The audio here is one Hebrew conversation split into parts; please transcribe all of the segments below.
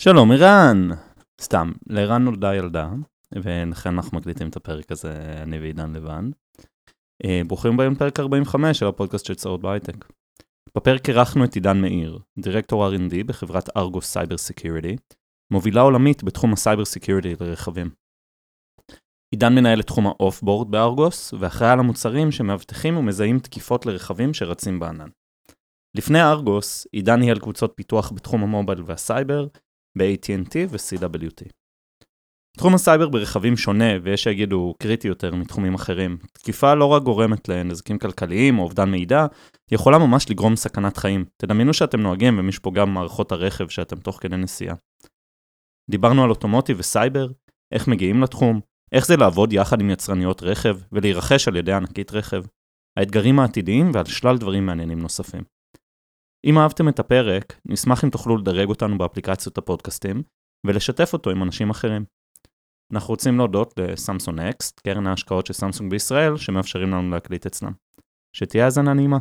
שלום ערן! סתם, לערן נולדה ילדה, ולכן אנחנו מקליטים את הפרק הזה, אני ועידן לבד. אה, ברוכים הבאים לפרק 45 של הפודקאסט של צעות בהייטק. בפרק אירחנו את עידן מאיר, director R&D בחברת ארגוס סייבר סקיוריטי, מובילה עולמית בתחום ה-cyber security לרכבים. עידן מנהל את תחום ה-off-board בארגוס, ואחראי על המוצרים שמאבטחים ומזהים תקיפות לרכבים שרצים בענן. לפני ארגוס, עידן ניהל קבוצות פיתוח בתחום המובייל והסייבר, ב-AT&T ו-CWT. תחום הסייבר ברכבים שונה, ויש שיגידו קריטי יותר מתחומים אחרים. תקיפה לא רק גורמת לנזקים כלכליים או אובדן מידע, היא יכולה ממש לגרום סכנת חיים. תדמיינו שאתם נוהגים ומישהו פוגע במערכות הרכב שאתם תוך כדי נסיעה. דיברנו על automotive וסייבר, איך מגיעים לתחום, איך זה לעבוד יחד עם יצרניות רכב ולהירכש על ידי ענקית רכב, האתגרים העתידיים ועל שלל דברים מעניינים נוספים. אם אהבתם את הפרק, נשמח אם תוכלו לדרג אותנו באפליקציות הפודקאסטים ולשתף אותו עם אנשים אחרים. אנחנו רוצים להודות לסמסונג נקסט, קרן ההשקעות של סמסונג בישראל, שמאפשרים לנו להקליט אצלם. שתהיה האזנה נעימה.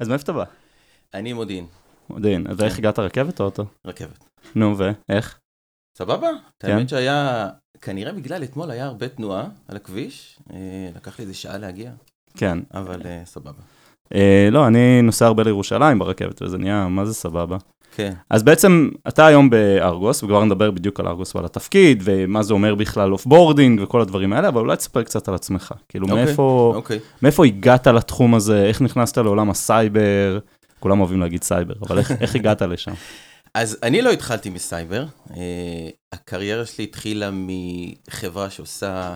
אז מאיפה אתה בא? אני ממודיעין, מודיעין. אז איך כן. הגעת רכבת או אוטו? רכבת. נו, ואיך? סבבה? כן. האמת שהיה, כנראה בגלל אתמול היה הרבה תנועה על הכביש, אה, לקח לי איזה שעה להגיע, כן. אבל אה, סבבה. אה, לא, אני נוסע הרבה לירושלים ברכבת, וזה נהיה, מה זה סבבה. כן, אז בעצם, אתה היום בארגוס, וכבר נדבר בדיוק על ארגוס ועל התפקיד, ומה זה אומר בכלל off-boarding וכל הדברים האלה, אבל אולי תספר קצת על עצמך. כאילו, אוקיי, מאיפה, אוקיי. מאיפה הגעת לתחום הזה, איך נכנסת לעולם הסייבר, כולם אוהבים להגיד סייבר, אבל איך, איך הגעת לשם? אז אני לא התחלתי מסייבר, אה, הקריירה שלי התחילה מחברה שעושה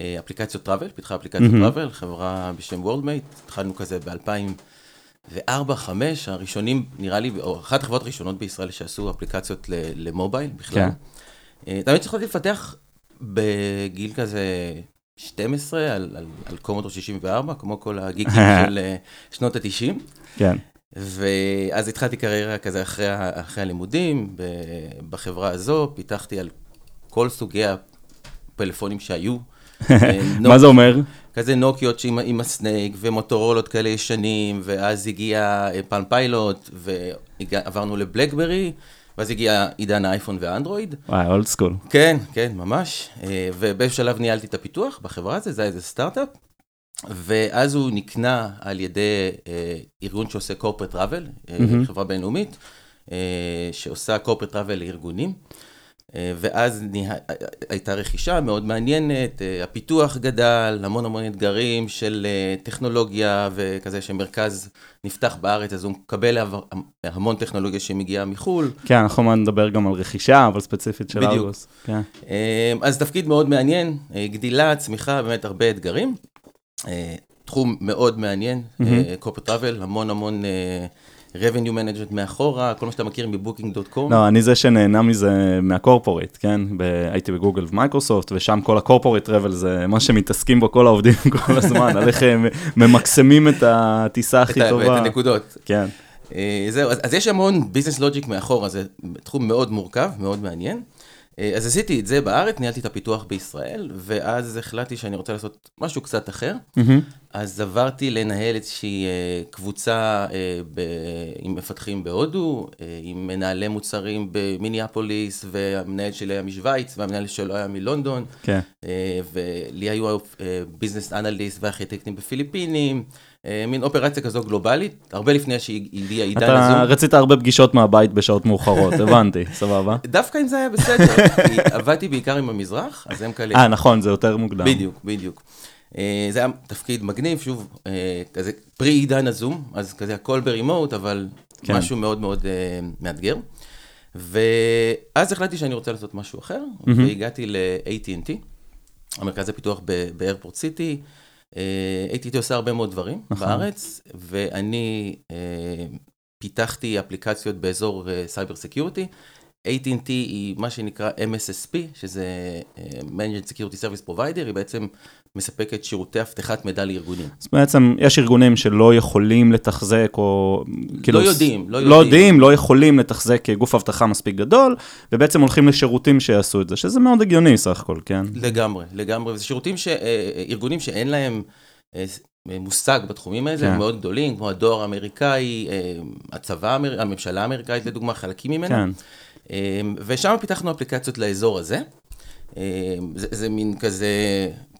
אה, אפליקציות travel, פיתחה אפליקציות מהמם. travel, חברה בשם וורלדמייט, התחלנו כזה ב-2004-2005, הראשונים, נראה לי, או אחת החברות הראשונות בישראל שעשו אפליקציות למובייל בכלל. כן. אה, תמיד שהתחלתי לפתח בגיל כזה 12 על, על, על קומודור 64, כמו כל הגיקים של אה, שנות ה-90. כן, ואז התחלתי קריירה כזה אחרי, אחרי הלימודים, בחברה הזו, פיתחתי על כל סוגי הפלאפונים שהיו. מה זה אומר? כזה נוקיות עם ה-snake, ומוטורולות כאלה ישנים, ואז הגיע אה, פאלם פיילוט, ועברנו לבלקברי, ואז הגיע עידן האייפון והאנדרואיד. וואי, old school. כן, כן, ממש. אה, ובאיזשהו שלב ניהלתי את הפיתוח בחברה הזו, זה היה איזה סטארט-אפ. ואז הוא נקנה על ידי אה, ארגון שעושה corporate travel, מהמם. חברה בינלאומית, אה, שעושה corporate travel לארגונים. אה, ואז נה... הייתה רכישה מאוד מעניינת, אה, הפיתוח גדל, המון המון אתגרים של אה, טכנולוגיה וכזה שמרכז נפתח בארץ, אז הוא מקבל המון טכנולוגיה שמגיעה מחו"ל. כן, אנחנו נדבר גם על רכישה, אבל ספציפית של בדיוק. ארגוס. כן. אה, אז תפקיד מאוד מעניין, אה, גדילה, צמיחה, באמת הרבה אתגרים. אה, תחום מאוד מעניין, מהמם. corporate travel, המון המון אה, revenue management מאחורה, כל מה שאתה מכיר מבוקינג.קום. לא, אני זה שנהנה מזה מה-corporate, כן? ב- הייתי בגוגל ומייקרוסופט, ושם כל ה-corporate travel זה מה שמתעסקים בו כל העובדים כל הזמן, על איך הם ממקסמים את הטיסה הכי טובה. את הנקודות. כן, אה, זהו, אז, אז יש המון business logic מאחורה, זה תחום מאוד מורכב, מאוד מעניין. אה, אז עשיתי את זה בארץ, ניהלתי את הפיתוח בישראל, ואז החלטתי שאני רוצה לעשות משהו קצת אחר. מהמם. אז עברתי לנהל איזושהי אה, קבוצה אה, ב... עם מפתחים בהודו, עם מנהלי מוצרים במיניאפוליס, והמנהל שלי היה משוויץ, והמנהל שלו היה מלונדון, כן. אה, ולי היו ביזנס אנליסט וארכיטקטים בפיליפינים, מין אופרציה כזו גלובלית, הרבה לפני שהגיע עידן אתה הזום. רצית הרבה פגישות מהבית בשעות מאוחרות, הבנתי, סבבה. דווקא אם זה היה בסדר, עבדתי בעיקר עם המזרח, אז הם כאלה... אה, נכון, זה יותר מוקדם. בדיוק, בדיוק. אה, זה היה תפקיד מגניב, שוב, אה, כזה פרי עידן הזום, אז כזה הכל ברימוט, אבל כן. משהו מאוד מאוד אה, מאתגר. ואז החלטתי שאני רוצה לעשות משהו אחר, מהמם. והגעתי ל-AT&T, המרכז הפיתוח באיירפורט סיטי. AT&T עושה הרבה מאוד דברים נכון. בארץ, ואני אה, פיתחתי אפליקציות באזור סייבר סקיורטי. AT&T היא מה שנקרא MSSP, שזה אה, Managed Security Service Provider, היא בעצם מספקת שירותי אבטחת מידע לארגונים. אז בעצם יש ארגונים שלא יכולים לתחזק, או כאילו... לא יודעים, לא יודעים. לא יודעים, לא יכולים לתחזק גוף אבטחה מספיק גדול, ובעצם הולכים לשירותים שיעשו את זה, שזה מאוד הגיוני סך הכל, כן? לגמרי, לגמרי. וזה שירותים ש... אה, ארגונים שאין להם אה, מושג בתחומים האלה, כן. הם מאוד גדולים, כמו הדואר האמריקאי, אה, הצבא, הממשלה האמריקאית, לדוגמה, חלקים ממנה. כן. אה, ושם פיתחנו אפליקציות לאזור הזה. אה, זה, זה מין כזה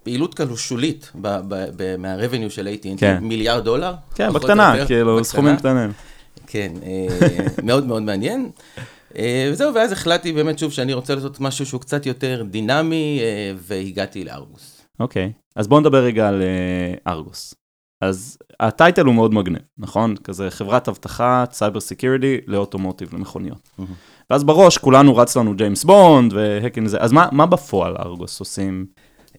פעילות כאילו שולית מה-revenue של AT&T, כן. מיליארד דולר. כן, בקטנה, יותר, כאילו, בקטנה. סכומים קטנים. כן, אה, מאוד מאוד מעניין. אה, וזהו, ואז החלטתי באמת שוב שאני רוצה לעשות משהו שהוא קצת יותר דינמי, אה, והגעתי לארגוס. אוקיי, אז בואו נדבר רגע על ארגוס. אז ה title הוא מאוד מגניב, נכון? כזה חברת אבטחה, סייבר security ל automotive, למכוניות. מהמם. ואז בראש כולנו רץ לנו ג'יימס בונד והאקינג זה, אז מה, מה בפועל ארגוס עושים?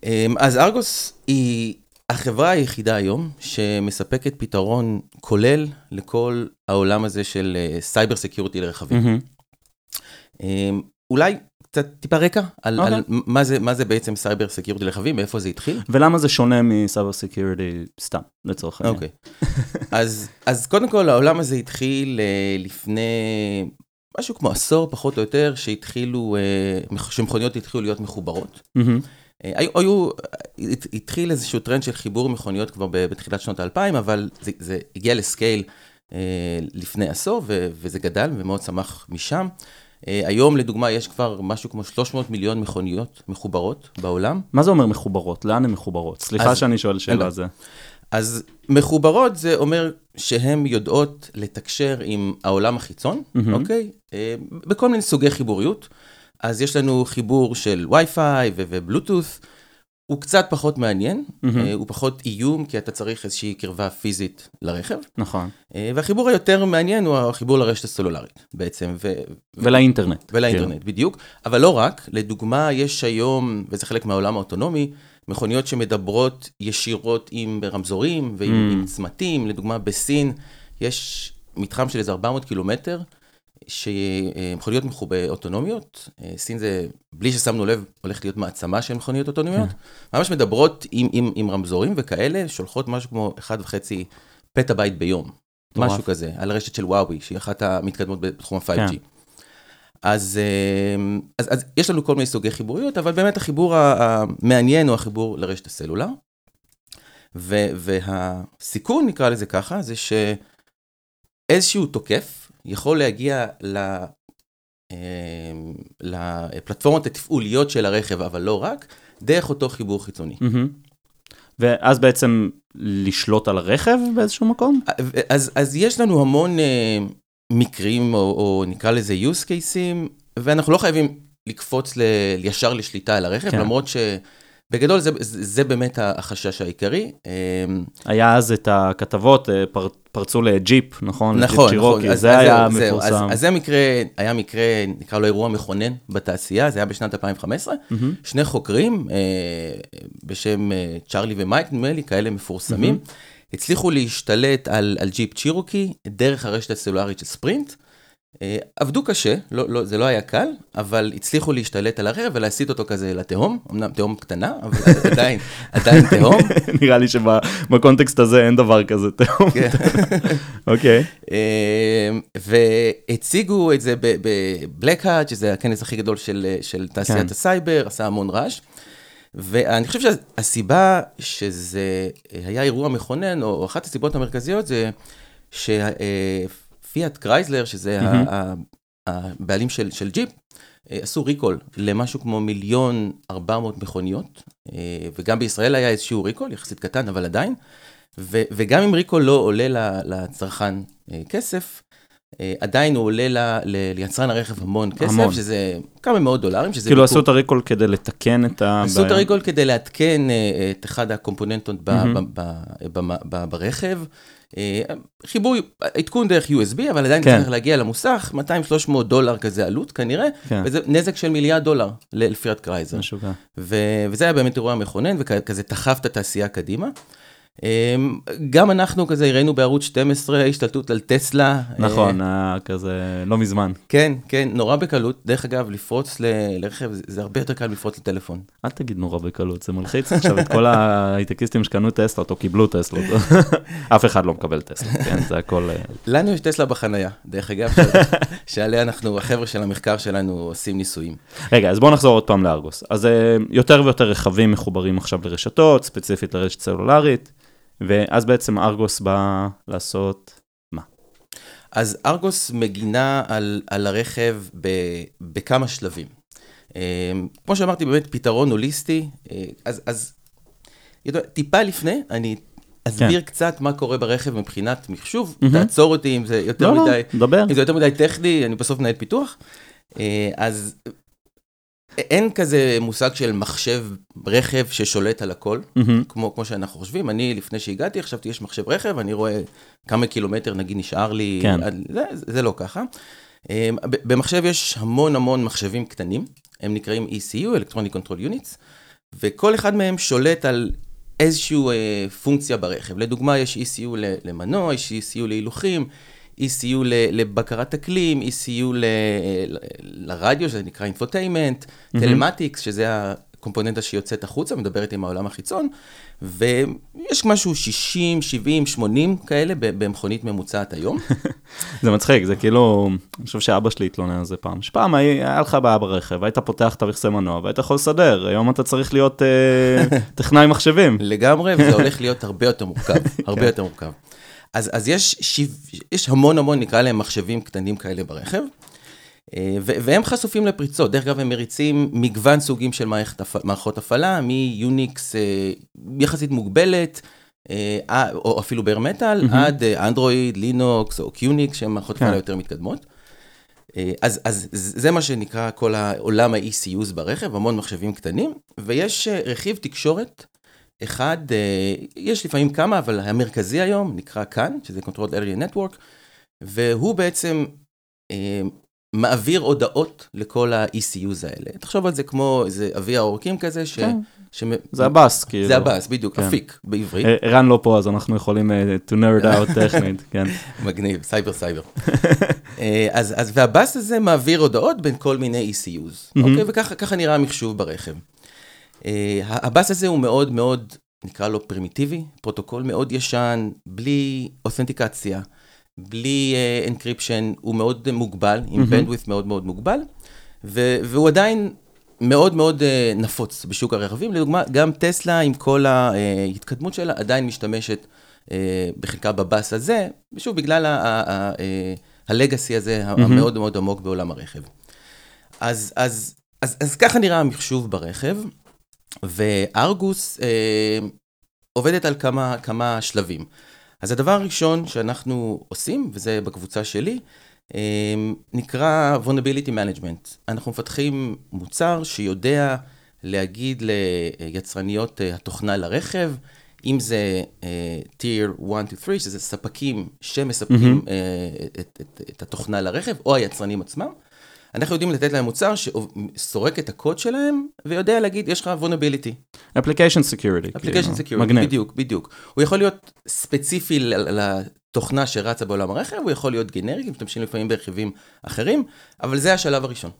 אה, אז ארגוס היא החברה היחידה היום שמספקת פתרון כולל לכל העולם הזה של סייבר security לרכבים. אה, אולי קצת טיפה רקע על, אוקיי. על מה, זה, מה זה בעצם סייבר security לרכבים, מאיפה זה התחיל. ולמה זה שונה מסייבר security סתם, לצורך העניין? אוקיי. אז, אז קודם כל העולם הזה התחיל אה, לפני משהו כמו עשור פחות או יותר, שהתחילו, אה, שמכוניות התחילו להיות מחוברות. מהמם. אה, היו, היו, הת- התחיל איזשהו טרנד של חיבור מכוניות כבר בתחילת שנות האלפיים, אבל זה, זה הגיע ל scale אה, לפני עשור, ו, וזה גדל ומאוד צמח משם. אה, היום לדוגמה יש כבר משהו כמו 300 מיליון מכוניות מחוברות בעולם. מה זה אומר מחוברות? לאן הן מחוברות? סליחה אז- שאני שואל שאלה בעיה. זה. אז מחוברות זה אומר שהן יודעות לתקשר עם העולם החיצון, מהמם. אוקיי? בכל מיני סוגי חיבוריות. אז יש לנו חיבור של וי-פיי ובלוטות', הוא קצת פחות מעניין. אה, הוא פחות איום, כי אתה צריך איזושהי קרבה פיזית לרכב. נכון. אה, והחיבור היותר מעניין הוא החיבור לרשת הסלולרית בעצם, ו- ולאינטרנט. ולאינטרנט, בדיוק. אבל לא רק, לדוגמה, יש היום, וזה חלק מהעולם האוטונומי, מכוניות שמדברות ישירות עם רמזורים ועם Mm. צמתים. לדוגמה, בסין יש מתחם של איזה 400 קילומטר, שמכוניות מחוב... אוטונומיות. אה, סין זה, בלי ששמנו לב, הולך להיות מעצמה של מכוניות אוטונומיות. ממש מדברות עם, עם, עם רמזורים וכאלה, שולחות משהו כמו 1.5 פטאבייט ביום. מטורף. משהו כזה, על רשת של וואוי, שהיא אחת המתקדמות בתחום ה-5G. כן. אז, אה, אז, אז יש לנו כל מיני סוגי חיבוריות, אבל באמת החיבור המעניין הוא החיבור לרשת הסלולר. ו, והסיכון, נקרא לזה ככה, זה שאיזשהו תוקף יכול להגיע ל, אה, לפלטפורמות התפעוליות של הרכב, אבל לא רק, דרך אותו חיבור חיצוני. מהמם. ואז בעצם לשלוט על הרכב באיזשהו מקום? אז, אז יש לנו המון אה, מקרים, או, או נקרא לזה use cases, ואנחנו לא חייבים לקפוץ ל, ישר לשליטה על הרכב, כן. למרות שבגדול זה, זה, זה באמת החשש העיקרי. אה, היה אז את הכתבות, אה, פר, פרצו לג'יפ, נכון? לג'יפ נכון, נכון, אז- זה אז היה זהו, זהו. מפורסם. אז, אז זה מקרה, היה מקרה, נקרא לו אירוע מכונן בתעשייה, זה היה בשנת 2015. מהמם. שני חוקרים אה, בשם אה, צ'רלי וכריס, נדמה לי, כאלה מפורסמים, הצליחו להשתלט על, על ג'יפ צ'ירוקי דרך הרשת הסלולרית של ספרינט. אה, עבדו קשה, לא, לא, זה לא היה קל, אבל הצליחו להשתלט על הרכב ולהסיט אותו כזה לתהום, אמנם תהום קטנה, אבל עדיין, עדיין תהום. נראה לי שבקונטקסט הזה אין דבר כזה תהום. כן. אוקיי. אה, והציגו את זה בבלק האט, שזה הכנס הכי גדול של, של תעשיית כן. הסייבר, עשה המון רעש. ואני חושב שהסיבה שזה היה אירוע מכונן, או אחת הסיבות המרכזיות, זה שפיאט קרייזלר, שזה הבעלים של, של ג'יפ, אה, עשו recall למשהו כמו מיליון 400 מכוניות, אה, וגם בישראל היה איזשהו recall, יחסית קטן, אבל עדיין. ו- וגם אם recall לא עולה לצרכן אה, כסף, עדיין הוא עולה ל- ל- ליצרן הרכב המון כסף, המון. שזה כמה מאות דולרים, שזה... כאילו ביקור- עשו את ה recall כדי לתקן את הבעיה. עשו את ה recall כדי לעדכן את אחד הקומפוננטות ב- מהמם. ב- ב- ב- ב- ברכב. אה, חיבור, עדכון דרך USB, אבל עדיין כן. צריך להגיע למוסך, 200-300 דולר כזה עלות כנראה, כן, וזה נזק של מיליארד דולר לפיאט קרייזלר. ו- וזה היה באמת אירוע מכונן, וכזה דחף את התעשייה קדימה. אמ, גם אנחנו כזה הראינו בערוץ 12 השתלטות על טסלה. נכון, אה, כזה לא מזמן. כן, כן, נורא בקלות. דרך אגב, לפרוץ ל- לרכב, זה- הרבה יותר קל לפרוץ לטלפון. אל תגיד נורא בקלות, זה מלחיץ עכשיו את כל ההייטקיסטים שקנו טסלות או קיבלו טסלות. אף אחד לא מקבל טסלה, כן, זה הכל... אה, לנו יש טסלה בחנייה, דרך אגב, שעליה אנחנו, החבר'ה של המחקר שלנו עושים ניסויים. רגע, אז בואו נחזור עוד פעם לארגוס. אז אה, יותר ויותר רכבים מחוברים עכשיו לרשתות, ספציפית לרשת סלולרית, ואז בעצם ארגוס בא לעשות... אז ארגוס מגינה על, על הרכב ב, בכמה שלבים. אה, כמו שאמרתי, באמת פתרון הוליסטי, אה, אז, אז יודע, טיפה לפני, אני אסביר כן. קצת מה קורה ברכב מבחינת מחשוב, מהמם. תעצור אותי אם זה יותר לא, לא, מדי, דבר. אם זה יותר מדי טכני, אני בסוף מנהל פיתוח. אה, אז אין כזה מושג של מחשב רכב ששולט על הכל. מהמם. כמו, כמו שאנחנו חושבים, אני לפני שהגעתי חשבתי יש מחשב רכב, אני רואה כמה קילומטר נגיד נשאר לי, כן. זה, זה לא ככה. אמ, במחשב יש המון המון מחשבים קטנים, הם נקראים ECU, Electronic Control Units, וכל אחד מהם שולט על איזושהי אה, פונקציה ברכב. לדוגמה, יש ECU למנוע, יש ECU להילוכים, ECU ל- לבקרת אקלים, ל- ל- לרדיו, שזה נקרא infotainment, telematics, שזה הקומפוננטה שיוצאת החוצה, מדברת עם העולם החיצון, ויש משהו 60, 70, 80 כאלה במכונית ממוצעת היום. זה מצחיק, זה כאילו, אני חושב שאבא שלי התלונן על זה פעם. שפעם היה לך בעיה ברכב, היית פותח את המכסה מנוע והיית יכול לסדר, היום אתה צריך להיות אה, טכנאי מחשבים. לגמרי, וזה הולך להיות הרבה יותר מורכב, הרבה יותר מורכב. אז, אז יש, שיו, יש המון המון, נקרא להם מחשבים קטנים כאלה ברכב, אה, ו- והם חשופים לפריצות. דרך אגב, הם מריצים מגוון סוגים של מערכות הפעלה, מיוניקס אה, יחסית מוגבלת, אה, או אפילו bare metal, עד אנדרואיד, לינוקס או QNX, שהן מערכות כן. הפעלה יותר מתקדמות. אז, אז זה מה שנקרא כל העולם ה-ECUs ברכב, המון מחשבים קטנים, ויש רכיב תקשורת אחד, אה, יש לפעמים כמה, אבל המרכזי היום נקרא CAN, שזה Controller Area Network, והוא בעצם אה, מעביר הודעות לכל ה-ECUs האלה. תחשוב על זה כמו איזה אבי העורקים כזה, ש... כן. ש... זה ה bus, כאילו. זה ה bus, בדיוק, כן. אפיק בעברית. אה, ערן לא פה, אז אנחנו יכולים to nerd out טכנית, כן. מגניב, סייבר סייבר. אז, אז, וה bus הזה מעביר הודעות בין כל מיני ECUs, אוקיי? וככה ככה נראה המחשוב ברכב. אה, ה bus הזה הוא מאוד מאוד, נקרא לו פרימיטיבי, פרוטוקול מאוד ישן, בלי אותנטיקציה, בלי encryption, הוא מאוד מוגבל, עם bandwidth מאוד מאוד מוגבל, והוא עדיין מאוד מאוד uh, נפוץ בשוק הרכבים. לדוגמה, גם טסלה עם כל ההתקדמות שלה עדיין משתמשת uh, בחלקה ב bus הזה, ושוב, בגלל ה- ה- ה- אה, ה legacy הזה המאוד מאוד עמוק בעולם הרכב. אז, אז, אז, אז ככה נראה המחשוב ברכב, וארגוס אה, עובדת על כמה, כמה שלבים. אז הדבר הראשון שאנחנו עושים, וזה בקבוצה שלי, אה, נקרא vulnerability management. אנחנו מפתחים מוצר שיודע להגיד ליצרניות אה, התוכנה לרכב, אם זה uh, tier 1 to 3, שזה ספקים שמספקים mm-hmm. uh, את, את, את התוכנה לרכב, או היצרנים עצמם, אנחנו יודעים לתת להם מוצר שסורק את הקוד שלהם, ויודע להגיד, יש לך vulnerability. Application security. application כאילו, security, מגניב. בדיוק, בדיוק. הוא יכול להיות ספציפי לתוכנה שרצה בעולם הרכב, הוא יכול להיות גנרי, משתמשים לפעמים ברכיבים אחרים, אבל זה השלב הראשון.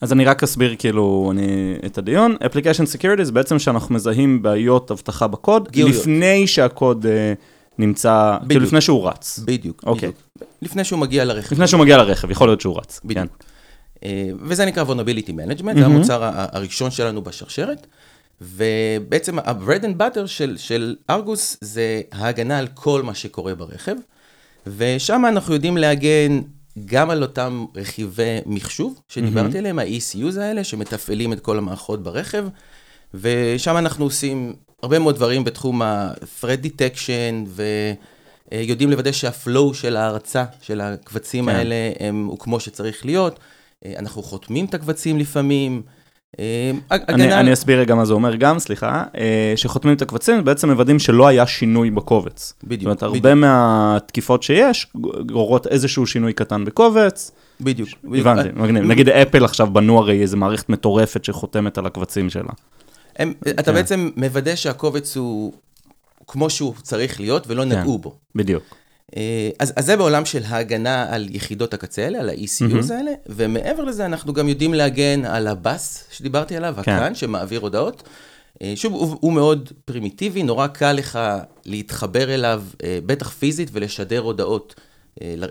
אז אני רק אסביר כאילו אני, את הדיון. Application Security זה בעצם שאנחנו מזהים בעיות אבטחה בקוד, גיאוריות. לפני שהקוד אה, נמצא, כאילו בדיוק. לפני שהוא רץ. בדיוק, אוקיי. בדיוק. לפני שהוא מגיע לרכב. לפני שהוא מגיע לרכב, יכול להיות שהוא רץ. בדיוק. כן. אה, וזה נקרא vulnerability management, זה המוצר הראשון שלנו בשרשרת. ובעצם ה-bread and butter של, של ארגוס זה ההגנה על כל מה שקורה ברכב. ושם אנחנו יודעים להגן גם על אותם רכיבי מחשוב שדיברתי עליהם, ה-ECUs האלה, שמתפעלים את כל המערכות ברכב. ושם אנחנו עושים הרבה מאוד דברים בתחום ה-thread detection, ויודעים לוודא שהפלואו של ההרצה של הקבצים כן. האלה הם, הוא כמו שצריך להיות. אה, אנחנו חותמים את הקבצים לפעמים. אה, אני, הגנה... אני אסביר רגע מה זה אומר גם, סליחה, אה, שחותמים את הקבצים, בעצם מוודאים שלא היה שינוי בקובץ. בדיוק, זאת אומרת, הרבה בדיוק. מהתקיפות שיש, גוררות איזשהו שינוי קטן בקובץ. בדיוק. בדיוק. הבנתי, מגניב. נגיד אפל עכשיו בנו הרי איזה מערכת מטורפת שחותמת על הקבצים שלה. הם, אתה כן. בעצם מוודא שהקובץ הוא כמו שהוא צריך להיות ולא נגעו בו. בדיוק. אה, אז, אז זה בעולם של ההגנה על יחידות הקצה האלה, על ה-ECUs. האלה, ומעבר לזה אנחנו גם יודעים להגן על הבאס שדיברתי עליו, כן. הקרן שמעביר הודעות. אה, שוב, הוא, הוא מאוד פרימיטיבי, נורא קל לך להתחבר אליו, אה, בטח פיזית, ולשדר הודעות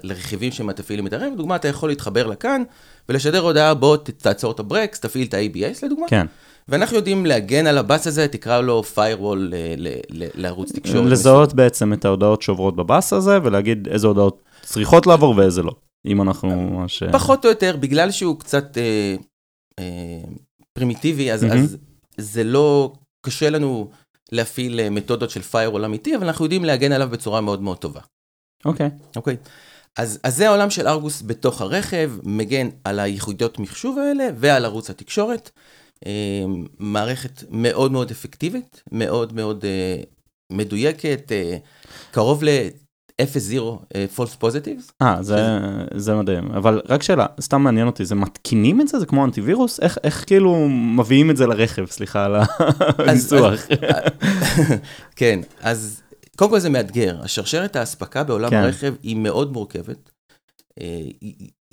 לרכיבים שמתפעילים את הרכב. לדוגמה, אתה יכול להתחבר לכאן ולשדר הודעה, בוא תעצור את הברקס, תפעיל את ה-ABS לדוגמה. כן. ואנחנו יודעים להגן על הבאס הזה, תקרא לו firewall אה, ל- ל- לערוץ תקשורת. לזהות בעצם את ההודעות שעוברות בבאס הזה, ולהגיד איזה הודעות צריכות לעבור ואיזה לא. אם אנחנו ממש... פחות או יותר, בגלל שהוא קצת אה, אה, פרימיטיבי, אז, מהמם. אז זה לא, קשה לנו להפעיל אה, מתודות של firewall אמיתי, אבל אנחנו יודעים להגן עליו בצורה מאוד מאוד טובה, אוקיי. אוקיי? אז, אז זה העולם של ארגוס בתוך הרכב, מגן על היחידות מחשוב האלה ועל ערוץ התקשורת. אה, מערכת מאוד מאוד אפקטיבית, מאוד מאוד אה, מדויקת, אה, קרוב ל-0-0 אה, false positives. אה, זה, זה מדהים. אבל רק שאלה, סתם מעניין אותי, זה מתקינים את זה? זה כמו אנטיווירוס? איך, איך כאילו מביאים את זה לרכב? סליחה על הניסוח. כן, אז קודם כל זה מאתגר. השרשרת האספקה בעולם. כן. הרכב היא מאוד מורכבת.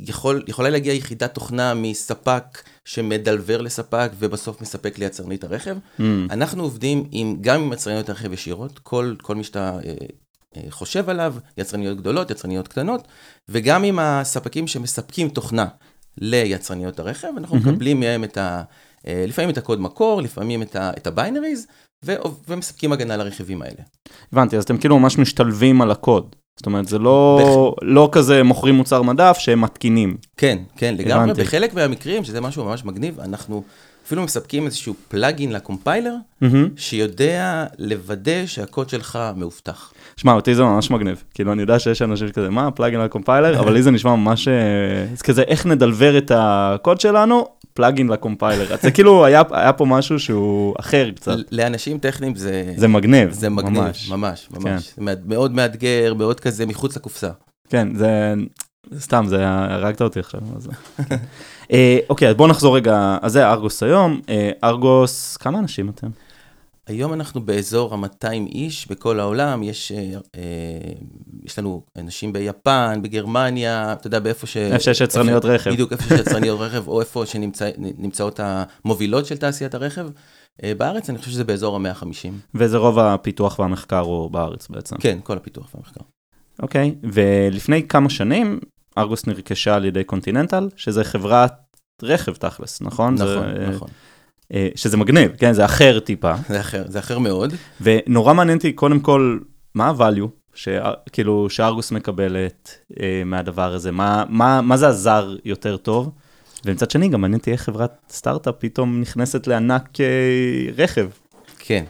יכול, יכולה להגיע יחידת תוכנה מספק שמדלבר לספק ובסוף מספק ליצרנית הרכב. Mm, אנחנו עובדים עם, גם עם יצרניות הרכב ישירות, כל, כל מי שאתה אה, אה, חושב עליו, יצרניות גדולות, יצרניות קטנות, וגם עם הספקים שמספקים תוכנה ליצרניות הרכב, אנחנו מהמם. מקבלים מהם את ה... אה, לפעמים את הקוד מקור, לפעמים את, ה, את הביינריז, ו, ומספקים הגנה לרכיבים האלה. הבנתי, אז אתם כאילו ממש משתלבים על הקוד. זאת אומרת, זה לא, לא כזה מוכרים מוצר מדף שהם מתקינים. כן, כן, לגמרי. הבנתי. בחלק מהמקרים, שזה משהו ממש מגניב, אנחנו אפילו מספקים איזשהו פלאגין לקומפיילר, מהמם. שיודע לוודא שהקוד שלך מאובטח. שמע, אותי זה ממש מגניב. כאילו, אני יודע שיש אנשים שכזה, מה, פלאגין על קומפיילר? אבל לי זה נשמע ממש... אה, זה כזה, איך נדלבר את הקוד שלנו? פלאגין לקומפיילר. זה כאילו, היה, היה פה משהו שהוא אחר קצת. לאנשים טכניים זה... זה מגניב. זה מגניב, ממש. ממש, ממש. מאד- מאוד מאתגר, מאוד כזה מחוץ לקופסה. כן, זה... סתם, זה הרגת אותי עכשיו. אז... כן. אה, אוקיי, אז בואו נחזור רגע, אז זה ארגוס היום. אה, ארגוס, כמה אנשים אתם? היום אנחנו באזור ה-200 איש בכל העולם, יש, אה, אה, יש לנו אנשים ביפן, בגרמניה, אתה יודע, באיפה ש... איפה שיש יצרניות רכב. בדיוק, איפה שיש יצרניות רכב, או איפה שנמצאות המובילות של תעשיית הרכב. אה, בארץ אני חושב שזה באזור ה-150. וזה רוב הפיתוח והמחקר הוא בארץ בעצם. כן, כל הפיתוח והמחקר. אוקיי, ולפני כמה שנים ארגוס נרכשה על ידי קונטיננטל, שזה חברת רכב תכלס, נכון? נכון, זה, נכון. אה, שזה מגניב, כן, זה אחר טיפה. זה אחר, זה אחר מאוד. ונורא מעניין אותי קודם כל, מה ה-value, שכאילו שארגוס מקבלת אה, מהדבר הזה, מה, מה, מה זה עזר יותר טוב? ומצד שני, גם מעניין אותי איך חברת סטארט-אפ פתאום נכנסת לענק אה, רכב. כן.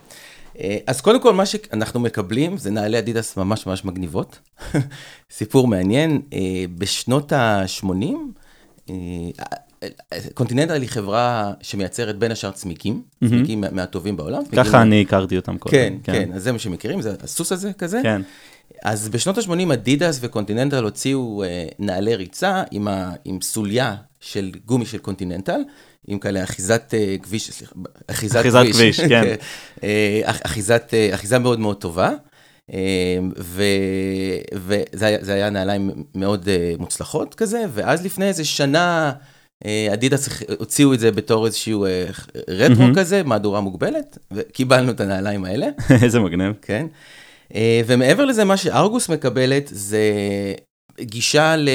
אה, אז קודם כל, מה שאנחנו מקבלים זה נעלי אדידס ממש ממש מגניבות. סיפור מעניין, אה, בשנות ה-80, קונטיננטל היא חברה שמייצרת בין השאר צמיגים. צמיגים מה- מהטובים בעולם. ככה אני הכרתי אותם קודם. כן, כן, אז זה מה שמכירים, זה הסוס הזה כזה. כן, אז בשנות ה-80 אדידס וקונטיננטל הוציאו אה, נעלי ריצה עם, ה, עם סוליה של גומי של קונטיננטל, עם כאלה אחיזת אה, כביש, סליחה, אחיזת, אחיזת כביש, כן. אה, אח- אחיזת, אה, אחיזה מאוד מאוד טובה. ו- וזה היה, נעליים מאוד אה, מוצלחות כזה, ואז לפני איזה שנה אה, אדידס הוציאו את זה בתור איזשהו אה, רטרו מהמם. כזה, מהדורה מוגבלת, וקיבלנו את הנעליים האלה. איזה מגניב. כן? ומעבר לזה, מה שארגוס מקבלת זה גישה ל...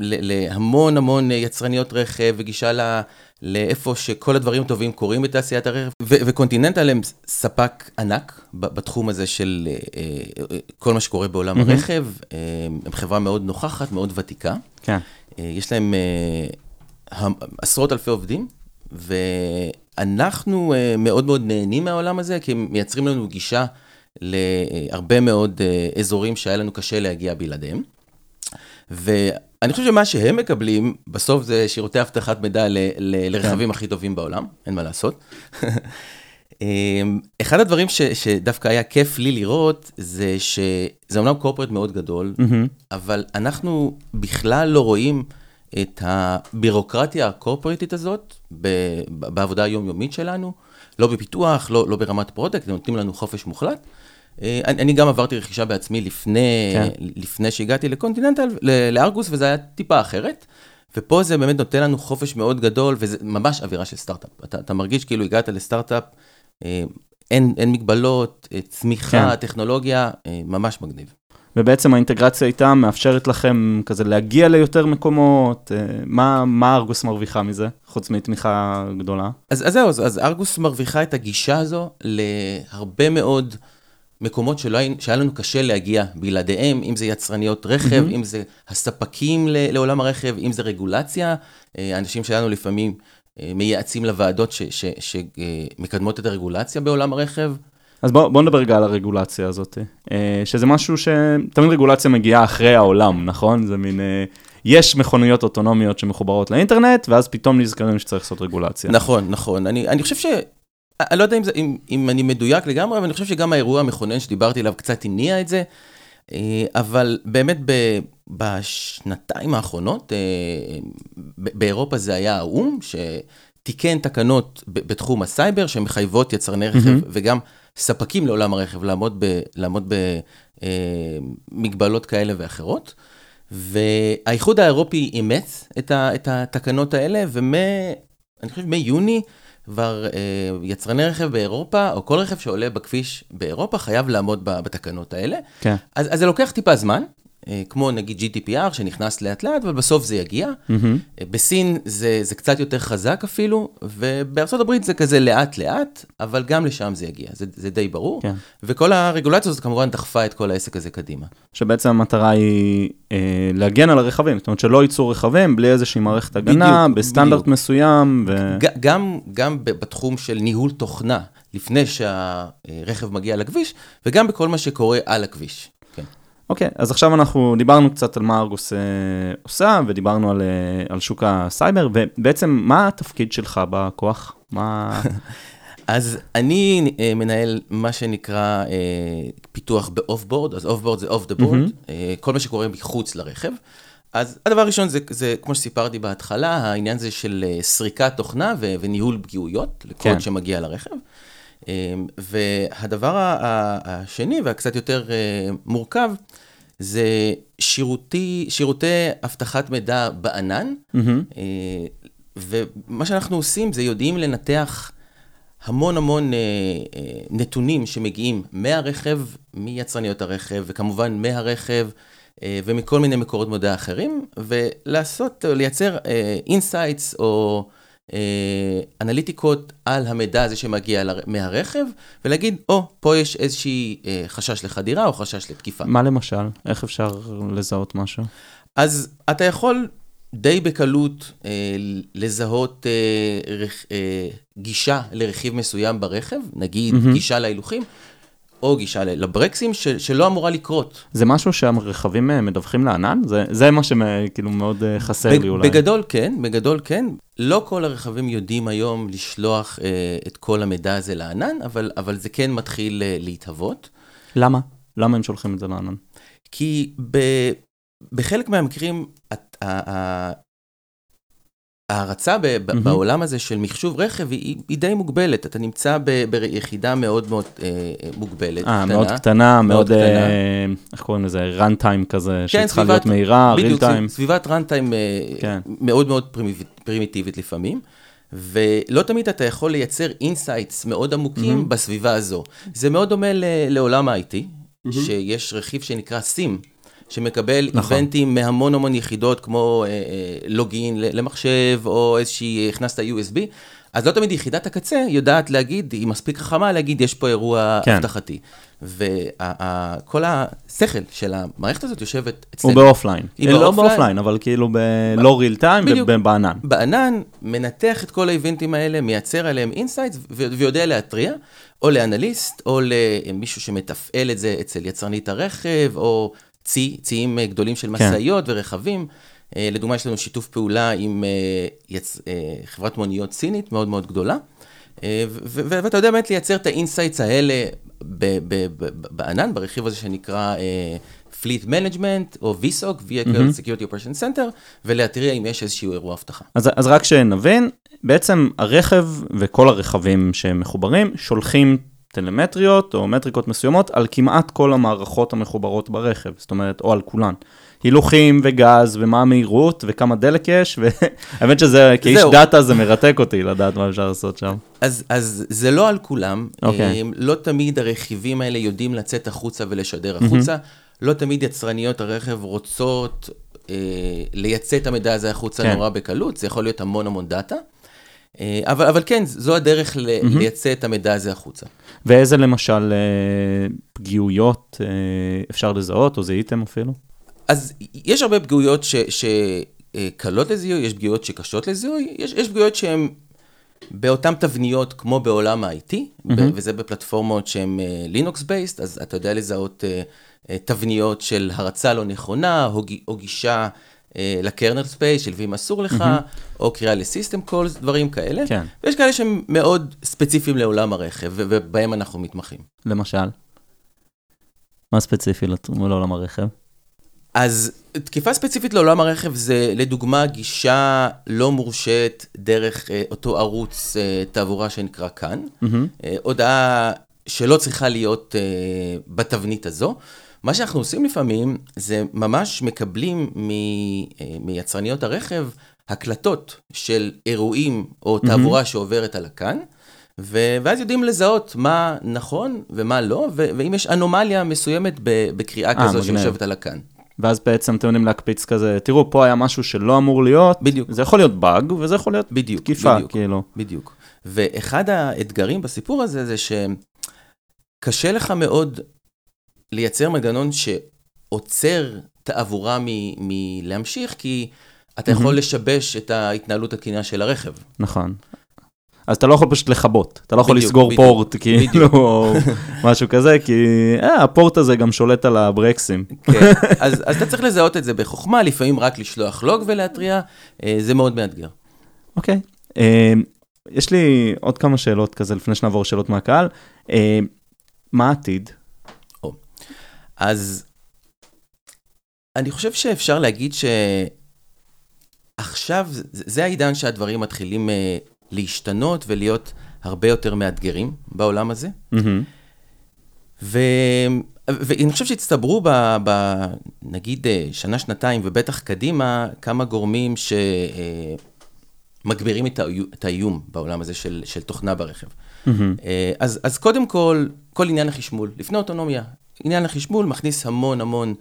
להמון המון יצרניות רכב וגישה. לאיפה שכל הדברים הטובים קורים בתעשיית הרכב, וקונטיננטל הם ספק ענק בתחום הזה של אה, אה, כל מה שקורה בעולם מהמם. הרכב, אה, הם חברה מאוד נוכחת, מאוד ותיקה, כן. יש להם עשרות אלפי עובדים, ואנחנו מאוד מאוד נהנים מהעולם הזה, כי הם מייצרים לנו גישה להרבה מאוד אזורים שהיה לנו קשה להגיע בלעדיהם. ואני חושב שמה שהם מקבלים, בסוף זה שירותי אבטחת מידע ל- ל- לרכבים הכי טובים בעולם, אין מה לעשות. אמ, אחד הדברים ש, שדווקא היה כיף לי לראות, זה שזה אומנם corporate מאוד גדול. אבל אנחנו בכלל לא רואים את הבירוקרטיה הקורפרטית הזאת ב- בעבודה היומיומית שלנו, לא בפיתוח, לא, לא ברמת product, נותנים לנו חופש מוחלט, אני, אני גם עברתי רכישה בעצמי לפני, כן. לפני שהגעתי לקונטיננטל, ל- לארגוס, וזה היה טיפה אחרת. ופה זה באמת נותן לנו חופש מאוד גדול, וזה ממש אווירה של סטארט-אפ. אתה, אתה מרגיש כאילו הגעת לסטארט-אפ, אה, אין, אין מגבלות, אה, צמיחה, כן. טכנולוגיה, אה, ממש מגניב. ובעצם האינטגרציה איתם מאפשרת לכם כזה להגיע ליותר מקומות, אה, מה, מה ארגוס מרוויחה מזה, חוץ מתמיכה גדולה? אז, אז זהו, אז, אז ארגוס מרוויחה את הגישה הזו להרבה מאוד מקומות שלא היה, שהיה לנו קשה להגיע בלעדיהם, אם זה יצרניות רכב, מהמם. אם זה הספקים לעולם הרכב, אם זה רגולציה. אה, האנשים שלנו לפעמים אה, מייעצים לוועדות שמקדמות את הרגולציה בעולם הרכב. אז בואו בוא נדבר רגע על הרגולציה הזאת, אה, שזה משהו שתמיד רגולציה מגיעה אחרי העולם, נכון? זה מין, אה, יש מכוניות אוטונומיות שמחוברות לאינטרנט, ואז פתאום נזכרים שצריך לעשות רגולציה. נכון, נכון. אני, אני חושב ש... אני לא יודע אם, זה, אם, אם אני מדויק לגמרי, אבל אני חושב שגם האירוע המכונן שדיברתי עליו קצת הניע את זה. אה, אבל באמת ב, בשנתיים האחרונות, אה, באירופה זה היה האו"ם, שתיקן תקנות בתחום הסייבר שמחייבות יצרני רכב מהמם. וגם ספקים לעולם הרכב לעמוד ב- לעמוד במגבלות כאלה ואחרות. והאיחוד האירופי אימץ את, ה, את התקנות האלה, ומ... אני חושב מיוני כבר אה, יצרני רכב באירופה, או כל רכב שעולה בכביש באירופה, חייב לעמוד בתקנות האלה. כן. אז, אז זה לוקח טיפה זמן, כמו נגיד GDPR שנכנס לאט לאט, אבל בסוף זה יגיע. אה, בסין זה, זה קצת יותר חזק אפילו, ובארצות הברית זה כזה לאט לאט, אבל גם לשם זה יגיע, זה, זה די ברור. כן. וכל הרגולציה הזאת כמובן דחפה את כל העסק הזה קדימה. שבעצם המטרה היא אה, להגן על הרכבים, זאת אומרת שלא ייצאו רכבים בלי איזושהי מערכת הגנה, בדיוק, בסטנדרט בדיוק. מסוים, ו... גם, גם בתחום של ניהול תוכנה, לפני שהרכב מגיע לכביש, וגם בכל מה שקורה על הכביש. אוקיי, אז עכשיו אנחנו דיברנו קצת על מה ארגוס אה, עושה, ודיברנו על, אה, על שוק הסייבר, ובעצם מה התפקיד שלך בכוח? מה... אז אני אה, מנהל מה שנקרא אה, פיתוח ב off-board, אז off-board זה off the board. כל מה שקורה מחוץ לרכב. אז הדבר הראשון זה, זה, כמו שסיפרתי בהתחלה, העניין זה של אה, סריקת תוכנה ו- וניהול פגיעויות, לקוד כן. שמגיע לרכב. אה, והדבר השני והקצת יותר אה, מורכב, זה שירותי, שירותי אבטחת מידע בענן. אה, ומה שאנחנו עושים זה יודעים לנתח המון המון אה, נתונים שמגיעים מהרכב, מיצרניות הרכב, וכמובן מהרכב, ומכל מיני מקורות מידע אחרים, ולעשות, לייצר insights או אנליטיקות על המידע הזה שמגיע מהרכב, ולהגיד, או, פה יש איזושהי אה, חשש לחדירה או חשש לתקיפה. מה למשל? איך אפשר לזהות משהו? אז אתה יכול די בקלות אה, לזהות אה, רכ, אה, גישה לרכיב מסוים ברכב, נגיד מהמם. גישה להילוכים, או גישה לברקסים, ש, שלא אמורה לקרות. זה משהו שהרכבים אה, מדווחים לענן? זה, זה מה שכאילו מאוד אה, חסר בג- לי אולי. בגדול כן, בגדול כן. לא כל הרכבים יודעים היום לשלוח אה, את כל המידע הזה לענן, אבל, אבל זה כן מתחיל אה, להתהוות. למה? למה הם שולחים את זה לענן? כי ב, בחלק מהמקרים, את- ה- ה- מהמם. בעולם הזה של מחשוב רכב היא, היא די מוגבלת. אתה נמצא ביחידה מאוד מאוד אה, מוגבלת. אה, קטנה. מאוד קטנה, מאוד, מאוד אה, קטנה. איך קוראים לזה? run time כזה, שצריכה סביבת- להיות מהירה, real time. סביבת runtime אה, כן. מאוד מאוד פרימיטיבית לפעמים. ולא תמיד אתה יכול לייצר insights מאוד עמוקים mm-hmm. בסביבה הזו. זה מאוד דומה ל- לעולם ה-IT, שיש רכיב שנקרא SIEM, שמקבל נכון. איבנטים מהמון המון יחידות, כמו אה, אה, login למחשב, או איזושהי, הכנסת USB, אז לא תמיד יחידת הקצה יודעת להגיד, היא מספיק חכמה להגיד, יש פה אירוע כן. אבטחתי. וכל השכל של המערכת הזאת יושבת אצלנו. הוא ב offline. היא לא ב offline. אבל כאילו בלא time בדיוק. ובענן. בענן, מנתח את כל האיבנטים האלה, מייצר עליהם insights ויודע להתריע, או לאנליסט, או למישהו שמתפעל את זה אצל יצרנית הרכב, או צי, ציים אה, גדולים של כן. משאיות ורכבים. אה, לדוגמה, יש לנו שיתוף פעולה עם אה, יצ... חברת מוניות סינית מאוד מאוד גדולה, ואתה יודע באמת לייצר את ה insights האלה בענן, ברכיב הזה שנקרא Fleet Management, או VSOC, Vehicle. Security Operation Center, ולהתריע אם יש איזשהו אירוע אבטחה. אז, אז רק שנבין, בעצם הרכב וכל הרכבים שמחוברים שולחים טלמטריות או מטריקות מסוימות על כמעט כל המערכות המחוברות ברכב, זאת אומרת, או על כולן. הילוכים וגז ומה המהירות וכמה דלק יש, והאמת שזה, כאיש זהו. דאטה זה מרתק אותי לדעת מה אפשר לעשות שם. אז, אז זה לא על כולם. אוקיי. אה, לא תמיד הרכיבים האלה יודעים לצאת החוצה ולשדר החוצה. לא תמיד יצרניות הרכב רוצות אה, לייצא את המידע הזה החוצה כן. נורא בקלות, זה יכול להיות המון המון דאטה. אה, אבל, אבל כן, זו הדרך ל- לייצא את המידע הזה החוצה. ואיזה למשל אה, פגיעויות אה, אפשר לזהות, או זיהיתם אפילו? אז יש הרבה פגיעויות ש- שקלות לזיהוי, יש פגיעויות שקשות לזיהוי, יש, יש פגיעויות שהן באותן תבניות כמו בעולם ה-IT, mm-hmm. וזה בפלטפורמות שהן Linux based, אז אתה יודע לזהות תבניות של הרצה לא נכונה, או, או גישה ל kernel space של ואם אסור לך, mm-hmm. או קריאה ל system calls, דברים כאלה. כן. ויש כאלה שהם מאוד ספציפיים לעולם הרכב, ובהם אנחנו מתמחים. למשל? מה ספציפי לעולם הרכב? אז תקיפה ספציפית לעולם הרכב זה לדוגמה גישה לא מורשית דרך אה, אותו ערוץ אה, תעבורה שנקרא כאן. מהמם. אה, הודעה שלא צריכה להיות אה, בתבנית הזו. מה שאנחנו עושים לפעמים זה ממש מקבלים מ, אה, מיצרניות הרכב הקלטות של אירועים או תעבורה שעוברת על הכאן. ו- ואז יודעים לזהות מה נכון ומה לא, ו- ואם יש אנומליה מסוימת בקריאה אה, כזו מגניב. שיושבת על הכאן. ואז בעצם אתם יודעים להקפיץ כזה, תראו, פה היה משהו שלא אמור להיות, בדיוק. זה יכול להיות באג, וזה יכול להיות בדיוק, תקיפה, בדיוק. כאילו. בדיוק. ואחד האתגרים בסיפור הזה זה שקשה לך מאוד לייצר מנגנון שעוצר תעבורה מ- מלהמשיך, כי אתה יכול. לשבש את ההתנהלות התקינה של הרכב. נכון. אז אתה לא יכול פשוט לכבות, אתה לא יכול בדיוק, לסגור בדיוק, פורט, כאילו. או משהו כזה, כי אה, הפורט הזה גם שולט על הברקסים. כן, אז, אז אתה צריך לזהות את זה בחוכמה, לפעמים רק לשלוח לוג ולהתריע, אה, זה מאוד מאתגר. אוקיי. אה, יש לי עוד כמה שאלות כזה, לפני שנעבור לשאלות מהקהל. אה, מה העתיד? אז אני חושב שאפשר להגיד שעכשיו, זה- העידן שהדברים מתחילים אה, להשתנות ולהיות הרבה יותר מאתגרים בעולם הזה. מהמם. ו... ואני חושב שהצטברו ב... ב... נגיד אה, שנה, שנתיים, ובטח קדימה, כמה גורמים שמגבירים את, האיו... את האיום בעולם הזה של, של תוכנה ברכב. אה, אז, אז קודם כל, כל עניין החשמול, לפני אוטונומיה, עניין החשמול מכניס המון המון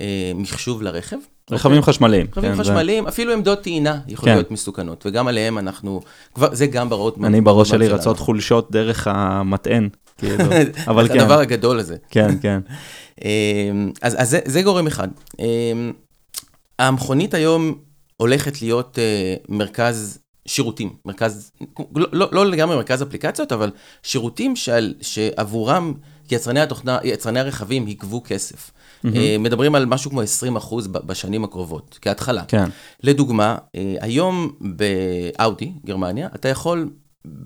אה, מחשוב לרכב. רכבים חשמליים. רכבים כן, זה- חשמליים, אפילו עמדות טעינה יכולות כן. להיות מסוכנות, וגם עליהם אנחנו, כבר, זה גם ברות... אני בראש שלי. רצות חולשות דרך המטען, כאילו, אבל כן, הדבר הגדול הזה. כן, כן. אמ, אז, אז זה, זה גורם אחד. אמ, המכונית היום הולכת להיות אה, מרכז שירותים, מרכז, לא, לא, לא לגמרי מרכז אפליקציות, אבל שירותים שעל, שעבורם יצרני התוכנה, יצרני הרכבים יגבו כסף. אה, מדברים על משהו כמו 20 אחוז בשנים הקרובות, כהתחלה. כן. לדוגמה, אה, היום באאודי, גרמניה, אתה יכול,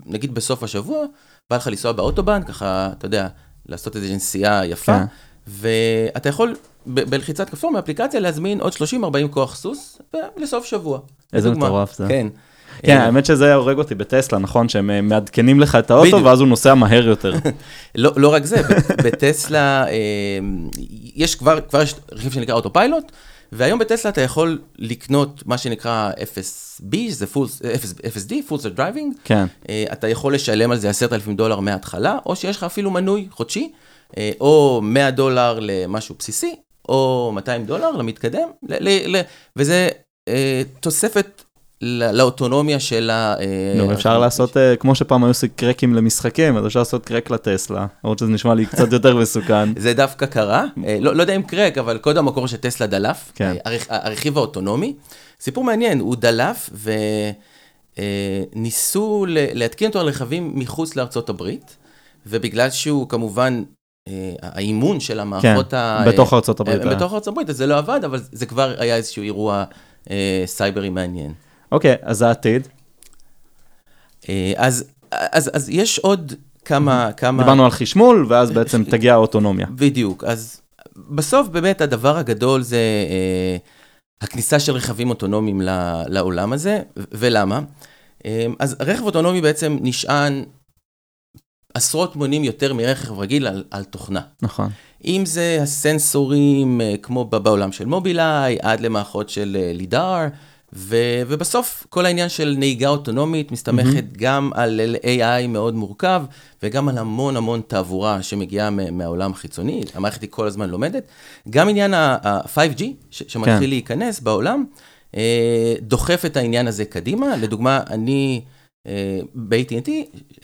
נגיד בסוף השבוע, בא לך לנסוע באוטובן, ככה, אתה יודע, לעשות איזושהי נסיעה יפה, כן. ואתה יכול בלחיצת כפתור מאפליקציה להזמין עוד 30-40 כוח סוס לסוף שבוע. איזה. מטורף זה. כן. כן, אה, האמת שזה הורג אותי בטסלה, נכון? שהם אה, מעדכנים לך את האוטו. ואז הוא נוסע מהר יותר. לא, לא רק זה, בטסלה אה, יש כבר, כבר יש רכיב שנקרא אוטופיילוט, והיום בטסלה אתה יכול לקנות מה שנקרא FSB, שזה full, FSD, full set driving, כן. אתה יכול לשלם על זה 10,000 דולר מההתחלה, או שיש לך אפילו מנוי חודשי, או 100 דולר למשהו בסיסי, או 200 דולר למתקדם, ל- ל- ל- וזה אה, תוספת לאוטונומיה של ה... אה, נו, אפשר. לעשות, אה, כמו שפעם היו עושים קרקים למשחקים, אז אפשר לעשות קרק לטסלה, למרות שזה נשמע לי קצת יותר מסוכן. זה דווקא קרה, אה, לא, לא יודע אם קרק, אבל קוד המקור של טסלה דלף, כן. הרכ- הרכיב האוטונומי. סיפור מעניין, הוא דלף וניסו להתקין אותו על רכבים מחוץ לארצות הברית, ובגלל שהוא כמובן, האימון של כן, המערכות ה... בתוך ארצות הברית. בתוך ארצות הברית, אז זה לא עבד, אבל זה כבר היה איזשהו אירוע אה, סייברי מעניין. אוקיי, אז העתיד. אה, אז, אז, אז יש עוד כמה... כמה... דיברנו על חשמול, ואז בעצם תגיע האוטונומיה. בדיוק, אז בסוף באמת הדבר הגדול זה אה, הכניסה של רכבים אוטונומיים ל- לעולם הזה, ולמה? אה, אז רכב אוטונומי בעצם נשען עשרות מונים יותר מרכב רגיל על, על תוכנה. נכון. אם זה הסנסורים, אה, כמו בעולם של מובילאיי, עד למערכות של אה, לידאר, ו- ובסוף כל העניין של נהיגה אוטונומית מסתמכת mm-hmm. גם על AI מאוד מורכב, וגם על המון המון תעבורה שמגיעה מהעולם החיצוני, המערכת היא כל הזמן לומדת. גם עניין ה-5G, ש- שמתחיל כן. להיכנס בעולם, אה, דוחף את העניין הזה קדימה. לדוגמה, אני אה, ב-AT&T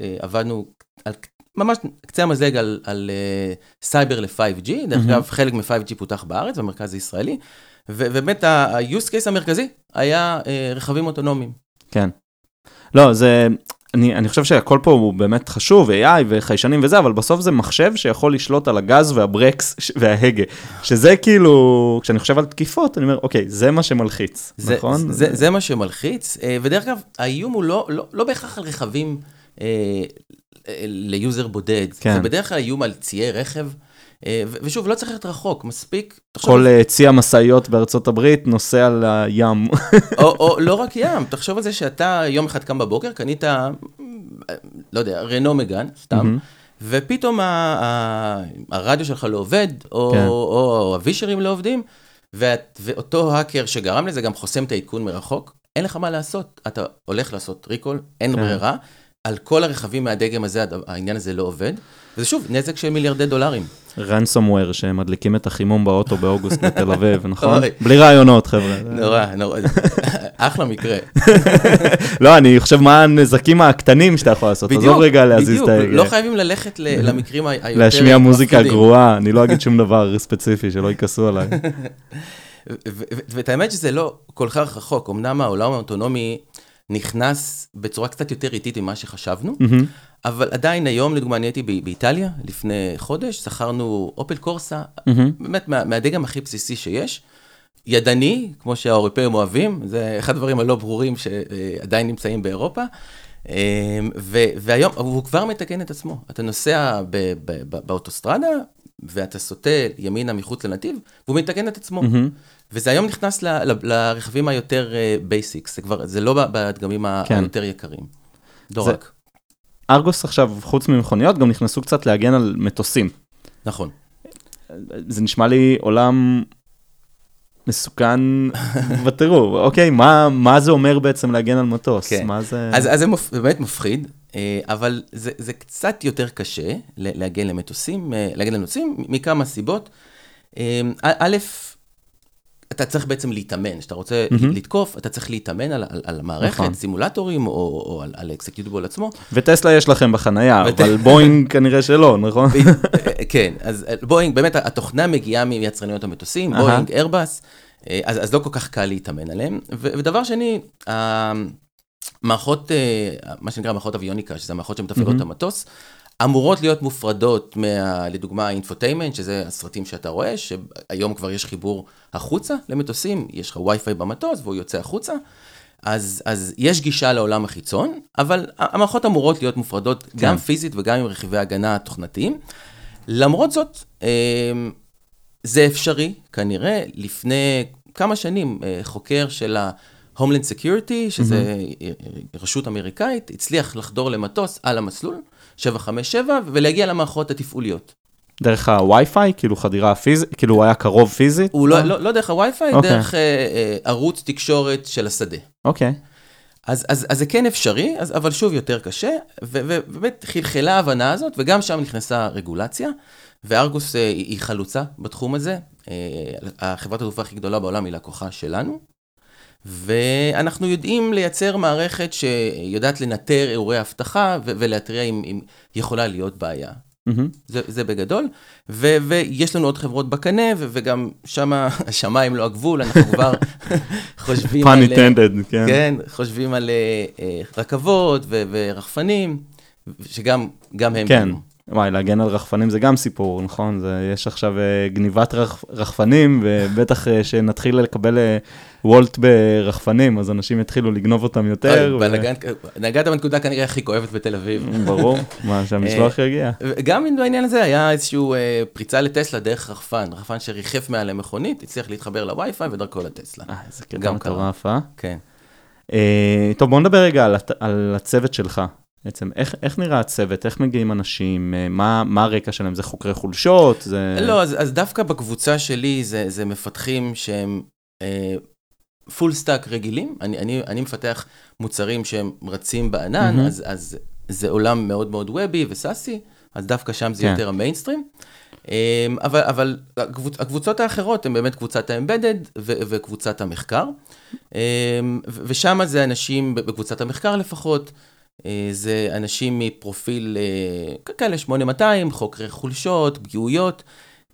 אה, עבדנו על ממש קצה המזלג על, על uh, סייבר ל-5G, דרך אגב, mm-hmm. חלק מ-5G פותח בארץ, במרכז הישראלי, ובאמת ה-use case המרכזי היה אה, רכבים אוטונומיים. כן. לא, זה, אני, אני חושב שהכל פה הוא באמת חשוב, AI וחיישנים וזה, אבל בסוף זה מחשב שיכול לשלוט על הגז והברקס וההגה, שזה כאילו, כשאני חושב על תקיפות, אני אומר, אוקיי, זה מה שמלחיץ, זה, נכון? זה, זה, זה מה שמלחיץ, אה, ודרך אגב, האיום הוא לא, לא, לא בהכרח על רכבים אה, ל user בודד, כן. זה בדרך כלל איום על ציי רכב. אה, ושוב, לא צריך להיות רחוק, מספיק... כל צי המשאיות בארצות הברית נוסע לים. או, או לא רק ים, תחשוב על זה שאתה יום אחד קם בבוקר, קנית, לא יודע, רנו מגן, סתם. ופתאום ה, ה, הרדיו שלך לא עובד, או, כן. או, או הווישרים לא עובדים, ואת, ואותו האקר שגרם לזה גם חוסם את העדכון מרחוק, אין לך מה לעשות, אתה הולך לעשות ריקול, אין כן. ברירה, על כל הרכבים מהדגם הזה, העניין הזה לא עובד, וזה שוב, נזק של מיליארדי דולרים. ransomware שמדליקים את החימום באוטו באוגוסט בתל אביב, נכון? בלי רעיונות, חבר'ה. נורא, נורא, אחלה מקרה. לא, אני חושב מה הנזקים הקטנים שאתה יכול לעשות. עזוב רגע להזיז את ה... בדיוק, לא חייבים ללכת למקרים היותר. להשמיע מוזיקה גרועה, אני לא אגיד שום דבר ספציפי, שלא יכעסו עליי. ואת האמת שזה לא כל כך רחוק, אמנם העולם האוטונומי נכנס בצורה קצת יותר איטית ממה שחשבנו, mm-hmm. אבל עדיין היום, לדוגמה, אני הייתי באיטליה לפני חודש, שכרנו אופל קורסה, mm-hmm. באמת מה, מהדגם הכי בסיסי שיש. ידני, כמו שהאירופאים אוהבים, זה אחד הדברים הלא ברורים שעדיין נמצאים באירופה. ו- והיום, הוא כבר מתקן את עצמו. אתה נוסע ב- ב- באוטוסטרדה, ואתה סוטה ימינה מחוץ לנתיב, והוא מתקן את עצמו. Mm-hmm. וזה היום נכנס ל- ל- לרכבים היותר basics, זה כבר, זה לא בדגמים כן. היותר יקרים. דורק. זה... ארגוס עכשיו, חוץ ממכוניות, גם נכנסו קצת להגן על מטוסים. נכון. זה נשמע לי עולם מסוכן בטירוף. אוקיי, מה, מה זה אומר בעצם להגן על מטוס? כן. מה זה... אז, אז זה מפ... באמת מפחיד, אה, אבל זה, זה קצת יותר קשה להגן למטוסים, אה, להגן למטוסים מכמה סיבות. אה, א', אתה צריך בעצם להתאמן, כשאתה רוצה mm-hmm. לתקוף, אתה צריך להתאמן על, על, על המערכת, נכון. סימולטורים או, או על, על executable עצמו. וטסלה יש לכם בחנייה, ות... אבל בואינג כנראה שלא, נכון? כן, אז בואינג, באמת התוכנה מגיעה מיצרניות המטוסים, בואינג, איירבאס, אז, אז לא כל כך קל להתאמן עליהם. ו, ודבר שני, המערכות, מה שנקרא מערכות אביוניקה, שזה המערכות שמתפעלות mm-hmm. את המטוס, אמורות להיות מופרדות, מה, לדוגמה, אינפוטיימנט, שזה הסרטים שאתה רואה, שהיום כבר יש חיבור החוצה למטוסים, יש לך וי-פיי במטוס והוא יוצא החוצה. אז, אז יש גישה לעולם החיצון, אבל המערכות אמורות להיות מופרדות כן. גם פיזית וגם עם רכיבי הגנה תוכנתיים. למרות זאת, אמ, זה אפשרי, כנראה, לפני כמה שנים, אה, חוקר של ה-Homeland Security, שזה mm-hmm. רשות אמריקאית, הצליח לחדור למטוס על המסלול, 757, ולהגיע למערכות התפעוליות. דרך הווי-פיי? כאילו חדירה פיזית? כאילו הוא היה קרוב פיזית? הוא לא, לא, לא דרך הווי-פיי, okay. אוקיי. דרך uh, uh, ערוץ תקשורת של השדה. אוקיי. Okay. אז, אז, אז זה כן אפשרי, אז, אבל שוב יותר קשה, ובאמת חלחלה ההבנה הזאת, וגם שם נכנסה רגולציה, וארגוס uh, היא חלוצה בתחום הזה. Uh, החברת התעופה הכי גדולה בעולם היא לקוחה שלנו, ואנחנו יודעים לייצר מערכת שיודעת לנטר אירועי אבטחה ולהתריע אם, אם יכולה להיות בעיה. Mm-hmm. זה, זה בגדול, ו, ויש לנו עוד חברות בקנה, ו, וגם שם השמיים לא הגבול, אנחנו כבר חושבים על... intended, כן. כן, חושבים על uh, רכבות ו, ורחפנים, שגם הם... כן. וואי, להגן על רחפנים זה גם סיפור, נכון? זה, יש עכשיו uh, גניבת רח, רחפנים, ובטח uh, שנתחיל לקבל uh, וולט ברחפנים, אז אנשים יתחילו לגנוב אותם יותר. אוי, ו... נגעת בנקודה כנראה הכי כואבת בתל אביב. ברור, מה, שהמשלוח יגיע. גם בעניין הזה היה איזושהי uh, פריצה לטסלה דרך רחפן, רחפן שריחף מעל למכונית, הצליח להתחבר לווי-פיי ודרכו לטסלה. אה, איזה קטע מטורף, אה? כן. טוב, בוא נדבר רגע על, על הצוות שלך. בעצם, איך, איך נראה הצוות? איך מגיעים אנשים? אה, מה, מה הרקע שלהם? זה חוקרי חולשות? זה... לא, אז, אז דווקא בקבוצה שלי זה, זה מפתחים שהם full אה, stack רגילים. אני, אני, אני מפתח מוצרים שהם רצים בענן, mm-hmm. אז, אז זה עולם מאוד מאוד וובי וסאסי, אז דווקא שם זה כן. יותר המיינסטרים. אמ, אבל, אבל הקבוצ, הקבוצות האחרות הן באמת קבוצת ה embedded וקבוצת המחקר. אמ, ושם זה אנשים, בקבוצת המחקר לפחות, אה, זה אנשים מפרופיל אה, כאלה 8200, חוקרי חולשות, פגיעויות.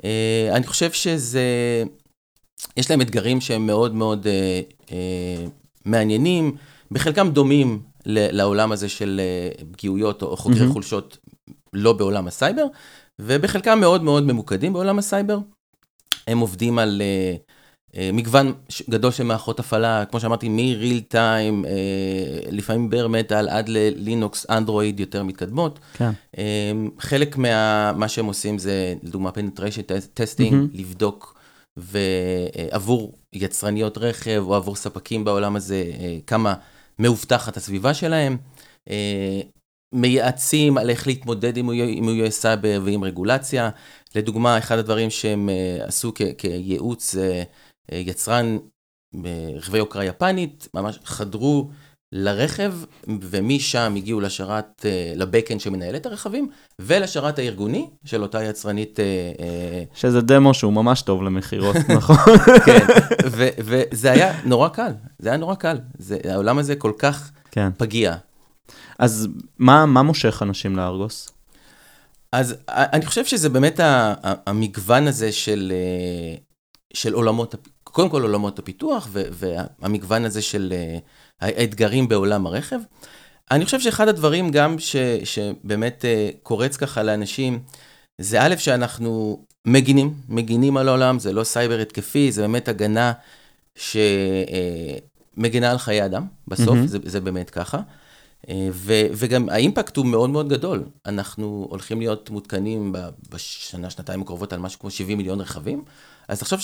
אה, אני חושב שזה, יש להם אתגרים שהם מאוד מאוד מעניינים, בחלקם דומים לעולם הזה של פגיעויות או חוקרי mm-hmm. חולשות לא בעולם הסייבר, ובחלקם מאוד מאוד ממוקדים בעולם הסייבר. הם עובדים על אה, מגוון גדול של מערכות הפעלה, כמו שאמרתי, מ- real time, אה, לפעמים bare metal עד ללינוקס, אנדרואיד יותר מתקדמות. כן. אמ, חלק מה שהם עושים זה, לדוגמה, penetration testing, mm-hmm. לבדוק ועבור יצרניות רכב או עבור ספקים בעולם הזה, כמה מאובטחת הסביבה שלהם. מייעצים על איך להתמודד עם איומי סייבר ועם רגולציה. לדוגמה, אחד הדברים שהם אה, עשו כייעוץ, אה, יצרן רכבי יוקרה יפנית, ממש חדרו לרכב, ומשם הגיעו לשרת, אה, לבקאנד שמנהל את הרכבים, ולשרת הארגוני של אותה יצרנית. שזה דמו שהוא ממש טוב למכירות, נכון? כן, וזה היה נורא קל, זה היה נורא קל. זה, העולם הזה כל כך כן. פגיע. אז מה, מה מושך אנשים לארגוס? אז אני חושב שזה באמת המגוון הזה של, אה, של עולמות, קודם כל עולמות הפיתוח והמגוון הזה של אה, האתגרים בעולם הרכב. אני חושב שאחד הדברים גם ש, שבאמת אה, קורץ ככה לאנשים, זה א', שאנחנו מגינים, מגינים על העולם, זה לא סייבר התקפי, זה באמת הגנה שמגינה על חיי אדם, בסוף, mm-hmm. זה, זה באמת ככה. אה, ו, וגם האימפקט הוא מאוד מאוד גדול. אנחנו הולכים להיות מותקנים בשנה, שנתיים הקרובות על משהו כמו 70 מיליון רכבים, אז תחשוב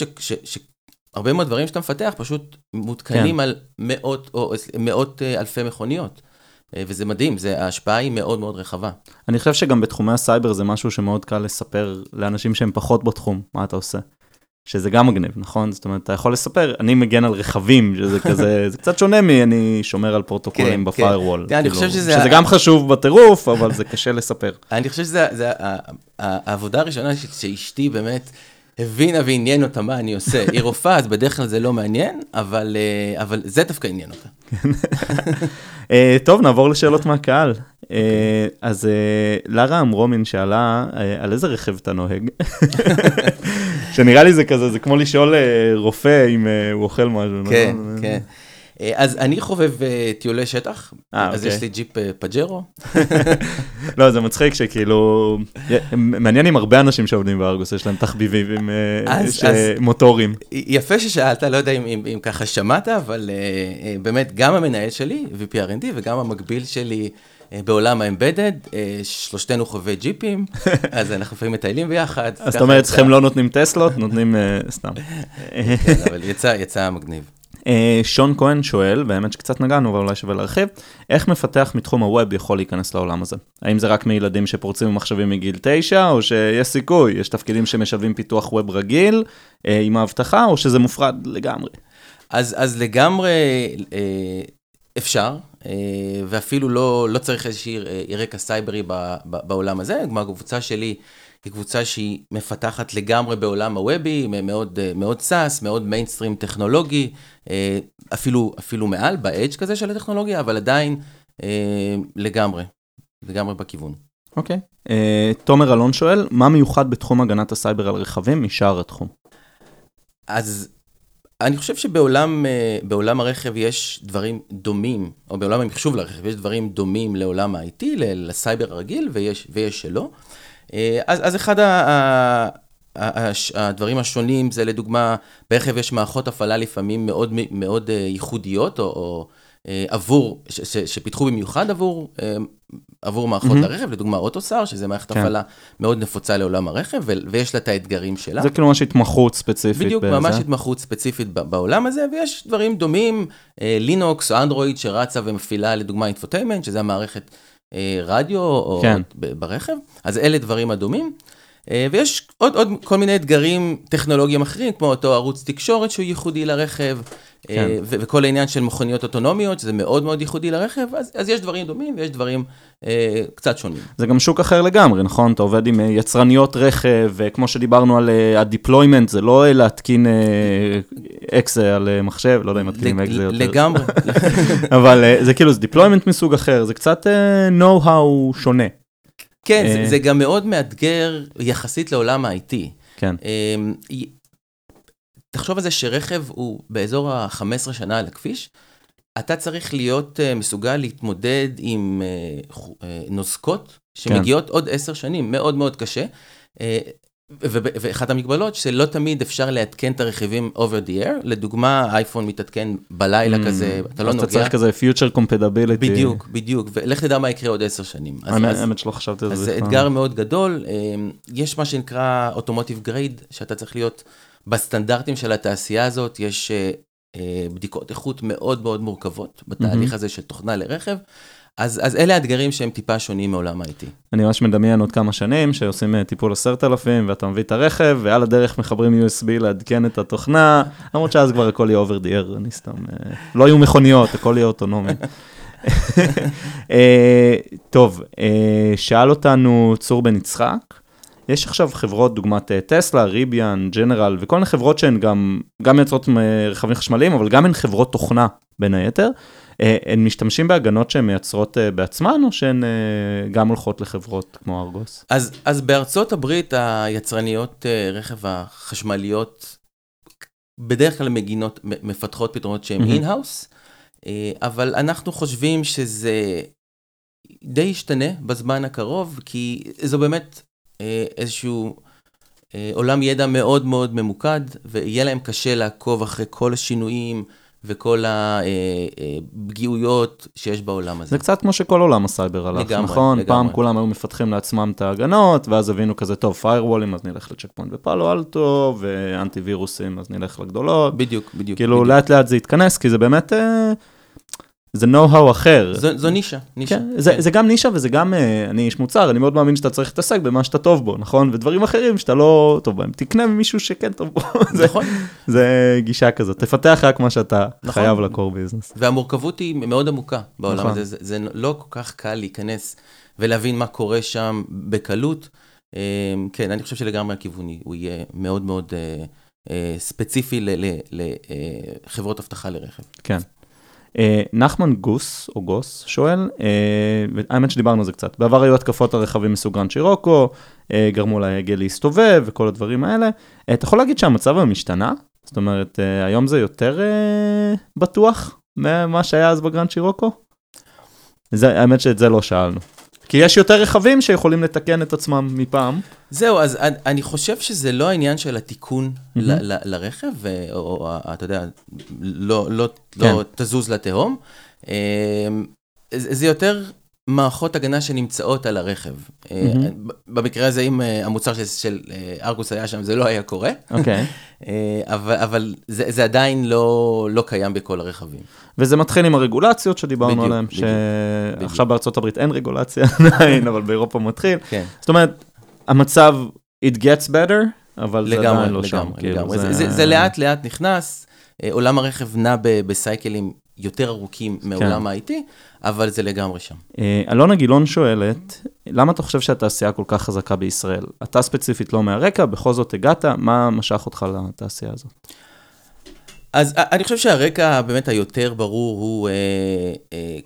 מאוד דברים שאתה מפתח פשוט מותקנים כן. על מאות, או, מאות אה, אלפי מכוניות. אה, וזה מדהים, זה, ההשפעה היא מאוד מאוד רחבה. אני חושב שגם בתחומי הסייבר זה משהו שמאוד קל לספר לאנשים שהם פחות בתחום, מה אתה עושה. שזה גם מגניב, נכון? זאת אומרת, אתה יכול לספר, אני מגן על רכבים, שזה כזה, זה קצת שונה מ"אני שומר על פרוטוקולים כן, ב firewall. כן, אני חושב כאילו, שזה... שזה גם חשוב בטירוף, אבל זה קשה לספר. אני חושב שזה העבודה הראשונה שאשתי באמת הבינה ועניין אותה מה אני עושה. היא רופאה, אז בדרך כלל זה לא מעניין, אבל, אה, אבל זה דווקא עניין אותה. אה, טוב, נעבור לשאלות מהקהל. אה, אז לארה אמרומין שאלה, על איזה רכב אתה נוהג? שנראה לי זה כזה, זה כמו לשאול רופא אם הוא אוכל משהו. נכון? כן, כן. אז אני חובב טיולי שטח, אז יש לי ג'יפ פג'רו. לא, זה מצחיק שכאילו, מעניין אם הרבה אנשים שעובדים בארגוס, יש להם תחביבים מוטורים. יפה ששאלת, לא יודע אם ככה שמעת, אבל באמת, גם המנהל שלי, VPRND, וגם המקביל שלי, בעולם האמבדד, שלושתנו חובבי ג'יפים, אז אנחנו לפעמים מטיילים ביחד. אז זאת אומרת, אצלכם לא נותנים טסלות, נותנים סתם. כן, אבל יצא מגניב. אה, שון כהן שואל, באמת שקצת נגענו, אבל אולי שווה להרחיב, איך מפתח מתחום הווב יכול להיכנס לעולם הזה? האם זה רק מילדים שפורצים במחשבים מגיל 9, או שיש סיכוי, יש תפקידים שמשלבים פיתוח ווב רגיל אה, עם האבטחה, או שזה מופרד לגמרי? אז, אז לגמרי אה, אפשר, ואפילו לא, לא צריך איזושהי רקע סייברי בעולם הזה, כמו הקבוצה שלי, היא קבוצה שהיא מפתחת לגמרי בעולם הוובי, מאוד, מאוד SaaS, מאוד מיינסטרים טכנולוגי, אה, אפילו, אפילו מעל, ב edge כזה של הטכנולוגיה, אבל עדיין אה, לגמרי, לגמרי בכיוון. אוקיי. אוקיי. אה, תומר אלון שואל, מה מיוחד בתחום הגנת הסייבר על רכבים משאר התחום? אז אני חושב שבעולם בעולם הרכב יש דברים דומים, או בעולם המחשוב לרכב יש דברים דומים לעולם ה-IT, לסייבר הרגיל, ויש, ויש שלא. אז, אז אחד ה, הדברים השונים זה לדוגמה, ברכב יש מערכות הפעלה לפעמים מאוד מאוד אה, ייחודיות, או, או אה, עבור, ש, ש, שפיתחו במיוחד עבור, אה, עבור מערכות mm-hmm. לרכב, לדוגמה AUTOSAR, שזה מערכת כן. הפעלה מאוד נפוצה לעולם הרכב, ו, ויש לה את האתגרים שלה. זה כאילו ממש התמחות ספציפית. בדיוק, באיזה? ממש התמחות ספציפית בעולם הזה, ויש דברים דומים, לינוקס או אנדרואיד שרצה ומפעילה לדוגמה infotainment, שזה המערכת אה, רדיו או כן. ברכב, אז אלה דברים אדומים. אה, ויש עוד, עוד כל מיני אתגרים טכנולוגיים אחרים, כמו אותו ערוץ תקשורת שהוא ייחודי לרכב, כן. ו- וכל העניין של מכוניות אוטונומיות, שזה מאוד מאוד ייחודי לרכב, אז, אז יש דברים דומים ויש דברים אה, קצת שונים. זה גם שוק אחר לגמרי, נכון? אתה עובד עם אה, יצרניות רכב, וכמו שדיברנו על אה, ה-deployment, זה לא אה, להתקין אקסה על אה, מחשב, לא יודע אם מתקינים אקסה יותר. לגמרי, אבל אה, זה כאילו, זה deployment מסוג אחר, זה קצת אה, know-how שונה. כן, אה. זה, זה גם מאוד מאתגר יחסית לעולם ה-IT. כן, אמ, תחשוב על זה שרכב הוא באזור ה-15 שנה על הכביש, אתה צריך להיות uh, מסוגל להתמודד עם חו- uh, נוזקות שמגיעות עוד 10 שנים, מאוד מאוד קשה. ואחת המגבלות שלא תמיד אפשר לעדכן את הרכיבים over the air, לדוגמה האייפון מתעדכן בלילה Mm, כזה, אתה לא אז נוגע. אתה צריך כזה future compatibility. בדיוק, בדיוק, ולך תדע מה יקרה עוד 10 שנים. האמת שלא חשבתי על זה. אז זה. אתגר מאוד גדול. יש מה שנקרא אוטומוטיב גרייד, שאתה צריך להיות בסטנדרטים של התעשייה הזאת, יש אה, אה, בדיקות איכות מאוד מאוד מורכבות בתהליך הזה של תוכנה לרכב. אז, אז אלה האתגרים שהם טיפה שונים מעולם ה-IT. אני ממש מדמיין עוד כמה שנים שעושים אה, טיפול 10,000 ואתה מביא את הרכב ועל הדרך מחברים USB לעדכן את התוכנה, למרות שאז כבר הכל יהיה over the air, אני סתם, לא יהיו מכוניות, הכל יהיה אוטונומי. טוב, שאל אותנו צור בן יצחק, יש עכשיו חברות דוגמת אה, טסלה, ריביאן, ג'נרל וכל מיני חברות שהן גם, גם מייצרות אה, רכבים חשמליים, אבל גם הן חברות תוכנה בין היתר. אה, הן משתמשים בהגנות שהן מייצרות בעצמן, או שהן גם הולכות לחברות כמו ארגוס? אז, אז בארצות הברית היצרניות רכב החשמליות בדרך כלל מגינות, מפתחות פתרונות שהם mm-hmm. in-house, אבל אנחנו חושבים שזה די ישתנה בזמן הקרוב, כי זו באמת איזשהו אה, עולם ידע מאוד מאוד ממוקד, ויהיה להם קשה לעקוב אחרי כל השינויים וכל הפגיעויות שיש בעולם הזה. זה קצת כמו שכל עולם הסייבר הלך, לגמרי, נכון? לגמרי. פעם כולם היו מפתחים לעצמם את ההגנות, ואז הבינו כזה, טוב, פיירוולים, אז נלך לצ'ק פוינט ופאלו אלטו, ואנטי וירוסים, אז נלך לגדולות. בדיוק, בדיוק. כאילו. לאט לאט זה יתכנס, כי זה באמת, אה, זה know-how אחר. זו, זו נישה, נישה. כן, זה, זה גם נישה וזה גם, אה, אני איש מוצר, אני מאוד מאמין שאתה צריך להתעסק במה שאתה טוב בו, נכון? ודברים אחרים שאתה לא טוב בהם, תקנה ממישהו שכן טוב בו. זה, נכון. זה גישה כזאת, תפתח רק מה שאתה נכון. חייב לקור ביזנס. והמורכבות היא מאוד עמוקה בעולם נכון. הזה, זה, זה לא כל כך קל להיכנס ולהבין מה קורה שם בקלות. אה, כן, אני חושב שלגמרי הכיוון הוא יהיה מאוד מאוד אה, ספציפי לחברות אבטחה לרכב. כן. אה, נחמן גוס, או גוס, שואל, אה, האמת שדיברנו על זה קצת, בעבר היו התקפות על רכבים מסוג גרנד צ'ירוקי, אה, גרמו להגה להסתובב וכל הדברים האלה. אה, אתה יכול להגיד שהמצב היום השתנה? זאת אומרת, אה, היום זה יותר אה, בטוח ממה שהיה אז בגרנד צ'ירוקי? זה, האמת שאת זה לא שאלנו. כי יש יותר רכבים שיכולים לתקן את עצמם מפעם. זהו, אז אני- אני חושב שזה לא העניין של התיקון מהמם. ל- ל- לרכב, או, או אתה יודע, לא, לא, כן. לא תזוז לתהום. אה, זה זה יותר מערכות הגנה שנמצאות על הרכב. ב- במקרה הזה, אם אה, המוצר של, של אה, ארגוס היה שם, זה לא היה קורה, אוקיי. אבל, אבל זה, זה עדיין לא, לא קיים בכל הרכבים. וזה מתחיל עם הרגולציות שדיברנו עליהן, שעכשיו בארצות הברית אין רגולציה עדיין, אבל באירופה מתחיל. כן, זאת אומרת, המצב, it gets better, אבל זה לגמרי, עדיין לא שם. לגמרי, כאילו, לגמרי. זה, זה, זה לאט לאט נכנס, עולם הרכב נע בסייקלים יותר ארוכים כן. מעולם ה-IT, אבל זה לגמרי שם. אה, אלונה גילון שואלת, למה אתה חושב שהתעשייה כל כך חזקה בישראל? אתה ספציפית לא מהרקע, בכל זאת הגעת, מה משך אותך לתעשייה הזאת? אז אני חושב שהרקע באמת היותר ברור הוא אה, אה,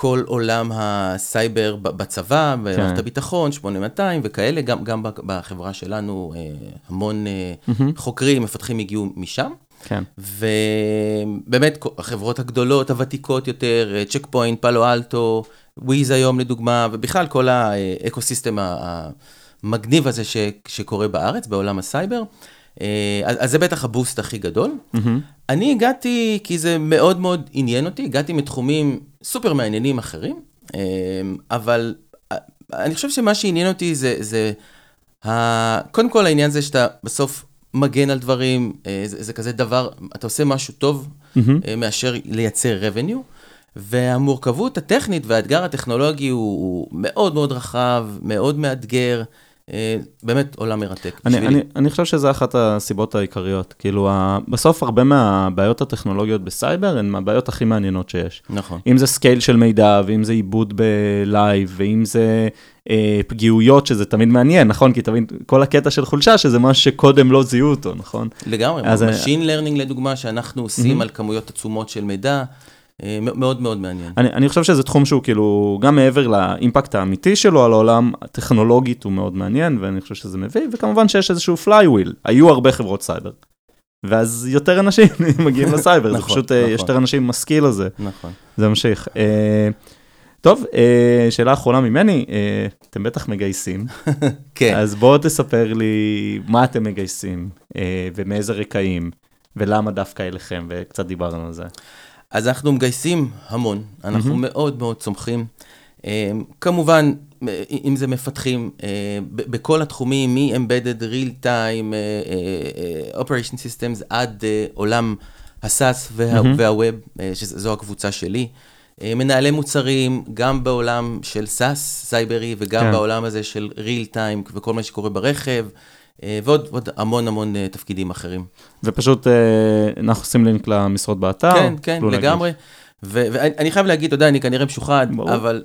כל עולם הסייבר בצבא, במערכת כן. הביטחון, 8200 וכאלה, גם, גם בחברה שלנו אה, המון אה, mm-hmm. חוקרים, מפתחים הגיעו משם. כן, ובאמת, החברות הגדולות, הוותיקות יותר, צ'ק פוינט, פאלו אלטו, וויז היום לדוגמה, ובכלל כל ה ecosystem המגניב הזה ש, שקורה בארץ, בעולם הסייבר. אה, אז, אז זה בטח ה boost הכי גדול. mm-hmm. אני הגעתי, כי זה מאוד מאוד עניין אותי, הגעתי מתחומים סופר מעניינים אחרים, אה, אבל אה, אני חושב שמה שעניין אותי זה, זה ה... קודם כל העניין זה שאתה בסוף מגן על דברים, אה, זה, זה כזה דבר, אתה עושה משהו טוב. אה, מאשר לייצר revenue, והמורכבות הטכנית והאתגר הטכנולוגי הוא, הוא מאוד מאוד רחב, מאוד מאתגר. אה, באמת עולם מרתק. אני, אני, אני חושב שזה אחת הסיבות העיקריות. כאילו, בסוף הרבה מהבעיות הטכנולוגיות בסייבר הן מהבעיות הכי מעניינות שיש. נכון. אם זה scale של מידע, ואם זה עיבוד בלייב, ואם זה אה, פגיעויות, שזה תמיד מעניין, נכון? כי תמיד, כל הקטע של חולשה, שזה משהו שקודם לא זיהו אותו, נכון? לגמרי. אז, אה, Machine Learning לדוגמה, שאנחנו עושים Mhm. על כמויות עצומות של מידע, אה, מאוד מאוד מעניין. אני, אני חושב שזה תחום שהוא כאילו, גם מעבר לאימפקט האמיתי שלו על העולם, הטכנולוגית הוא מאוד מעניין, ואני חושב שזה מביא, וכמובן שיש איזשהו flywheel, היו הרבה חברות סייבר. ואז יותר אנשים מגיעים לסייבר, זה נכון, פשוט, אה, נכון. יש יותר אנשים הסקיל הזה, נכון. זה ממשיך. אה, טוב, אה, שאלה אחרונה ממני, אה, אתם בטח מגייסים, כן. אז בואו תספר לי מה אתם מגייסים, אה, ומאיזה רקעים, ולמה דווקא אליכם, וקצת דיברנו על זה. אז אנחנו מגייסים המון, אנחנו מהמם. מאוד מאוד צומחים. אה, כמובן, אה, אם זה מפתחים אה, בכל התחומים, מ-Embedded Real Time, Operation Systems, עד עולם ה-SAS וה-. וה-Web, אה, שזו הקבוצה שלי. מנהלי מוצרים, גם בעולם של SAS סייברי וגם כן. בעולם הזה של Real Time וכל מה שקורה ברכב, ועוד ועוד המון המון אה, תפקידים אחרים. ופשוט אה, אנחנו עושים לינק למשרות באתר. כן, כן. לגמרי. ואני חייב להגיד, אתה יודע, אני כנראה משוחד, ברור. אבל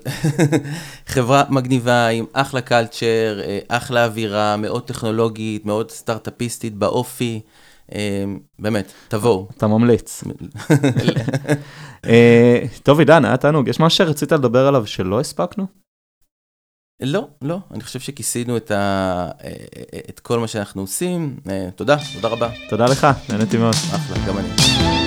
חברה מגניבה עם אחלה קלצ'ר, אה, אחלה אווירה, מאוד טכנולוגית, מאוד סטארט-אפיסטית באופי. אה, באמת, תבואו. אתה ממליץ. אה, טוב, עידן, היה תענוג. יש משהו שרצית לדבר עליו שלא הספקנו? לא, לא, אני חושב שכיסינו את, ה... אה, את כל מה שאנחנו עושים. אה, תודה, תודה רבה. תודה לך, נהניתי מאוד. אחלה, גם אני.